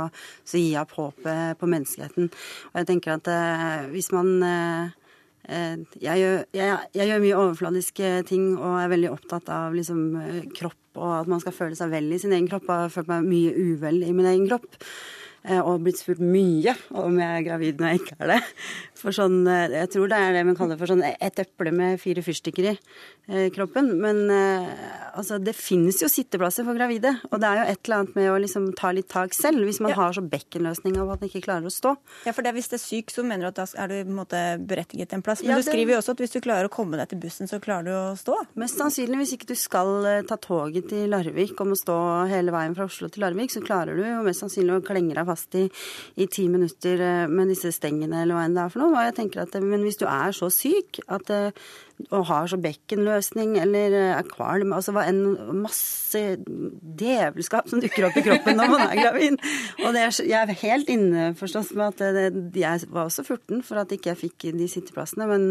så jeg opp håpet på menneskeligheten. Og jeg tenker at eh, hvis man eh, eh jeg, gjør, jeg, jeg gjør, mye overfladiske ting og er veldig opptatt av liksom, kropp og at man skal føle seg vel i sin egen kropp. Jeg har følt meg mye uvel i min egen kropp. eh, og blitt spurt mye om jeg er gravid når jeg ikke er det. For sånn, eh, Jeg tror det er det man kaller for sånn et eple med fire fyrstikker i eh, kroppen. Men altså, det finnes jo sitteplasser for gravide. Og det er jo et eller annet med å liksom ta litt tak selv, hvis man ja. har så bekkenløsning av at man ikke klarer å stå.
Ja, for det, hvis det er syk, så mener du at da er du på en måte berettiget en plass. Men ja, det... du skriver jo også at hvis du klarer å komme deg til bussen, så klarer du å stå?
Mest sannsynlig hvis ikke du skal ta toget til Larvik om å stå hele veien fra Oslo til Larvik, så klarer du jo mest sannsynlig å klenge deg fast i, i ti minutter med disse stengene eller hva enn det er for noe. Og jeg tenker at, Men hvis du er så syk at, eh, og har så bekkenløsning eller eh, er kvalm altså hva en masse djevelskap som dukker opp i kroppen når man er gravid. Og er, jeg er helt innforstått med at det, jeg var også 14 for at ikke jeg fikk de sitteplassene. Men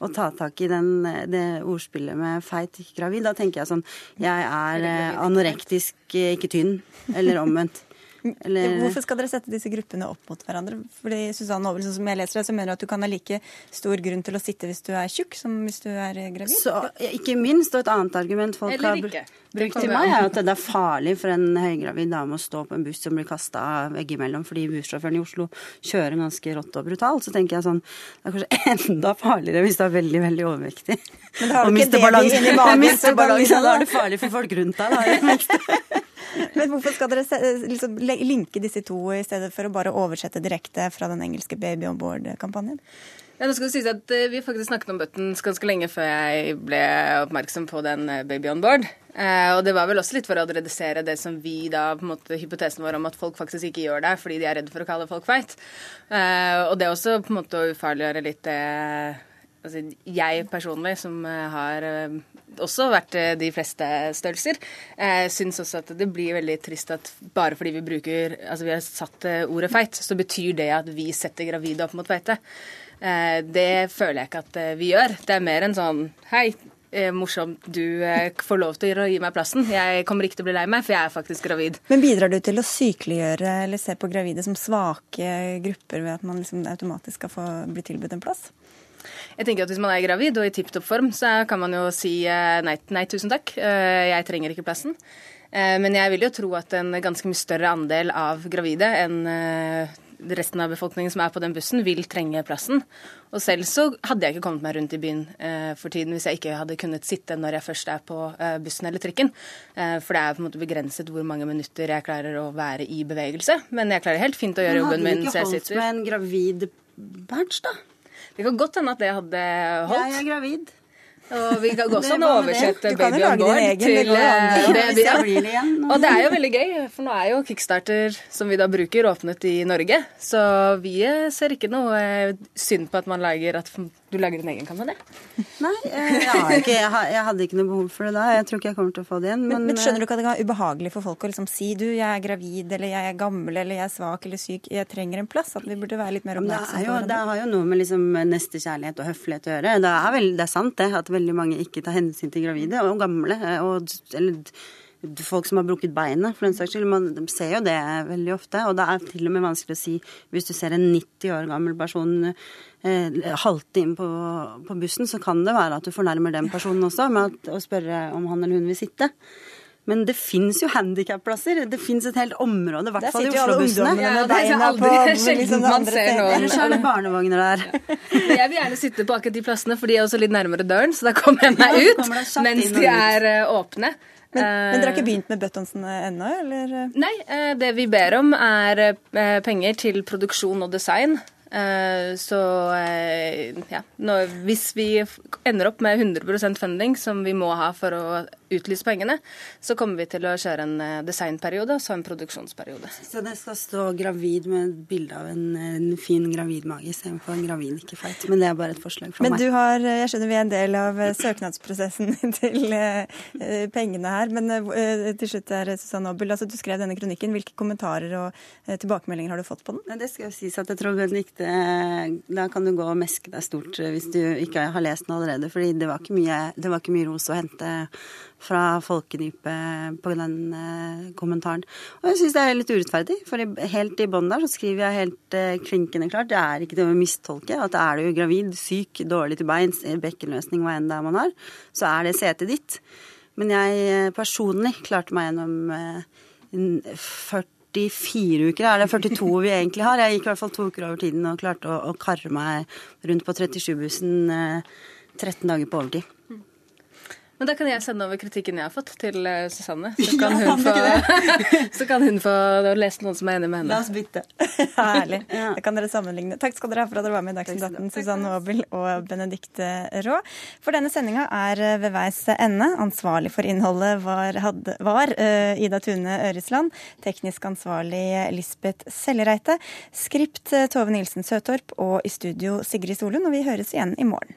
å ta tak i den, det ordspillet med feit, gravid, da tenker jeg sånn Jeg er eh, anorektisk, ikke tynn. Eller omvendt.
Eller... Hvorfor skal dere sette disse gruppene opp mot hverandre? Fordi Susanne Aabel, som jeg leser det, så mener du at du kan ha like stor grunn til å sitte hvis du er tjukk som hvis du er gravid?
Så, ikke minst, og et annet argument folk har brukt til meg, er at det er farlig for en høygravid dame å stå på en buss som blir kasta veggimellom fordi bussjåføren i Oslo kjører ganske rått og brutalt. Så tenker jeg sånn, det er kanskje enda farligere hvis du er veldig, veldig overvektig.
Men har du ikke det inni magen, så
da er det farlig for folk rundt deg. Da.
Men hvorfor skal dere liksom, linke disse to i stedet for å bare oversette direkte fra den engelske Baby on board-kampanjen?
Ja, nå skal det sies at eh, Vi faktisk snakket om buttons ganske lenge før jeg ble oppmerksom på den eh, Baby on board. Eh, og det var vel også litt for å redusere det som vi da, på en måte, hypotesen vår om at folk faktisk ikke gjør det fordi de er redde for å kalle folk feit. Eh, og det er også på en måte å ufarliggjøre litt det altså, Jeg personlig, som eh, har eh, også vært eh, de fleste størrelser, Jeg syns også at det blir veldig trist at bare fordi vi bruker Altså vi har satt ordet feit, så betyr det at vi setter gravide opp mot feite. Eh, det føler jeg ikke at vi gjør. Det er mer en sånn Hei, morsomt du får lov til å gi meg plassen. Jeg kommer ikke til å bli lei meg, for jeg er faktisk gravid.
Men bidrar du til å sykeliggjøre eller se på gravide som svake grupper ved at man liksom automatisk skal få bli tilbudt en plass?
Jeg tenker at Hvis man er gravid og i tipp topp form, så kan man jo si eh, nei, nei, tusen takk, eh, jeg trenger ikke plassen. Eh, men jeg vil jo tro at en ganske mye større andel av gravide enn resten av befolkningen som er på den bussen, vil trenge plassen. Og selv så hadde jeg ikke kommet meg rundt i byen for tiden hvis jeg ikke hadde kunnet sitte når jeg først er på bussen eller trikken. for det er på en måte begrenset hvor mange minutter jeg klarer å være i bevegelse. Men jeg klarer helt fint å gjøre jobben min
så jeg sitter. Men hadde du ikke holdt med en gravid badge, da?
Det kan godt hende at det hadde holdt.
Jeg er gravid.
Og vi kan også oversette Baby on board til
baby. ja.
Og det er jo veldig gøy, for nå er jo Kickstarter, som vi da bruker, åpnet i Norge. Så vi ser ikke noe synd på at man lager at du lager din egen kampanje?
Nei, eh, jeg, ikke, jeg, hadde ikke noe behov for det da. Jeg tror ikke jeg kommer til å få det igjen.
Men, men, skjønner du ikke at det kan være ubehagelig for folk å liksom si du, jeg er gravid, eller jeg er gammel, eller jeg er svak eller syk, jeg trenger en plass? At vi burde være litt mer oppmerksomme
på det? Det har jo noe med liksom nestekjærlighet og høflighet å gjøre. Det er, vel, det er sant det, at veldig mange ikke tar hensyn til gravide og gamle. Og, eller folk som har brukket beinet, for den saks skyld. Man ser jo det veldig ofte. Og det er til og med vanskelig å si hvis du ser en 90 år gammel person eh, halte inn på, på, bussen, så kan det være at du fornærmer den personen også med å spørre om han eller hun vil sitte. Men det fins jo handikapplasser. Det fins et helt område, i hvert fall i Oslo-bussene.
Ja, det er aldri sjelden man ser noen.
Ellers er det barnevogner der.
Jeg vil gjerne sitte på akkurat de plassene, for de er også litt nærmere døren, så da kommer jeg meg ut mens de er uh, åpne.
Men, men, dere har ikke begynt med buttonsene ennå, eller?
Nei, eh, det vi ber om er eh, penger til produksjon og design. Eh, så ja, hvis vi ender opp med 100% funding, som vi må ha for å utlyse pengene, så kommer vi til å kjøre en eh, designperiode og så en produksjonsperiode.
Så det skal stå gravid med et bilde av en, en fin gravidmage istedenfor en gravid ikke feit. Men det er bare et forslag fra
Men
meg.
Men du har, jeg skjønner vi er en del av eh, søknadsprosessen til pengene her. Men til slutt er Susanne Aabel, altså, du skrev denne kronikken. Hvilke kommentarer og tilbakemeldinger har du fått på den?
Det skal jo sies at jeg tror Benedicte, da kan du gå og meske deg stort hvis du ikke har lest den allerede. fordi det var ikke mye, det var ikke mye ros å hente fra folkedypet på den eh, kommentaren. Og jeg syns det er litt urettferdig, for helt i bånn der så skriver jeg helt eh, klinkende klart, det er ikke til å mistolke, at er du gravid, syk, dårlig til beins, bekkenløsning, hva enn det er man har, så er det setet ditt. Men jeg eh, personlig klarte meg gjennom 40 44 uker. Er det 42 vi egentlig har? Jeg gikk i hvert fall to uker over tiden og klarte å, å karre meg rundt på 37-bussen eh, 13 dager på overtid.
Men da kan jeg sende over kritikken jeg har fått til eh, Susanne. Så kan hun få, så kan hun få lese noen som er enig med henne.
La oss bytte.
Herlig. Da kan dere sammenligne. Takk skal dere ha for at dere var med i Dagsnytt 18, Susanne Aabel og Benedicte Raa. For denne sendinga er eh, ved veis ende. Ansvarlig for innholdet var, hadde, var uh, Ida Tune Øresland. Teknisk ansvarlig Lisbeth Sellereite. Skript Tove Nilsen Søtorp. Og i studio Sigrid Solund. Og vi høres igjen i morgen.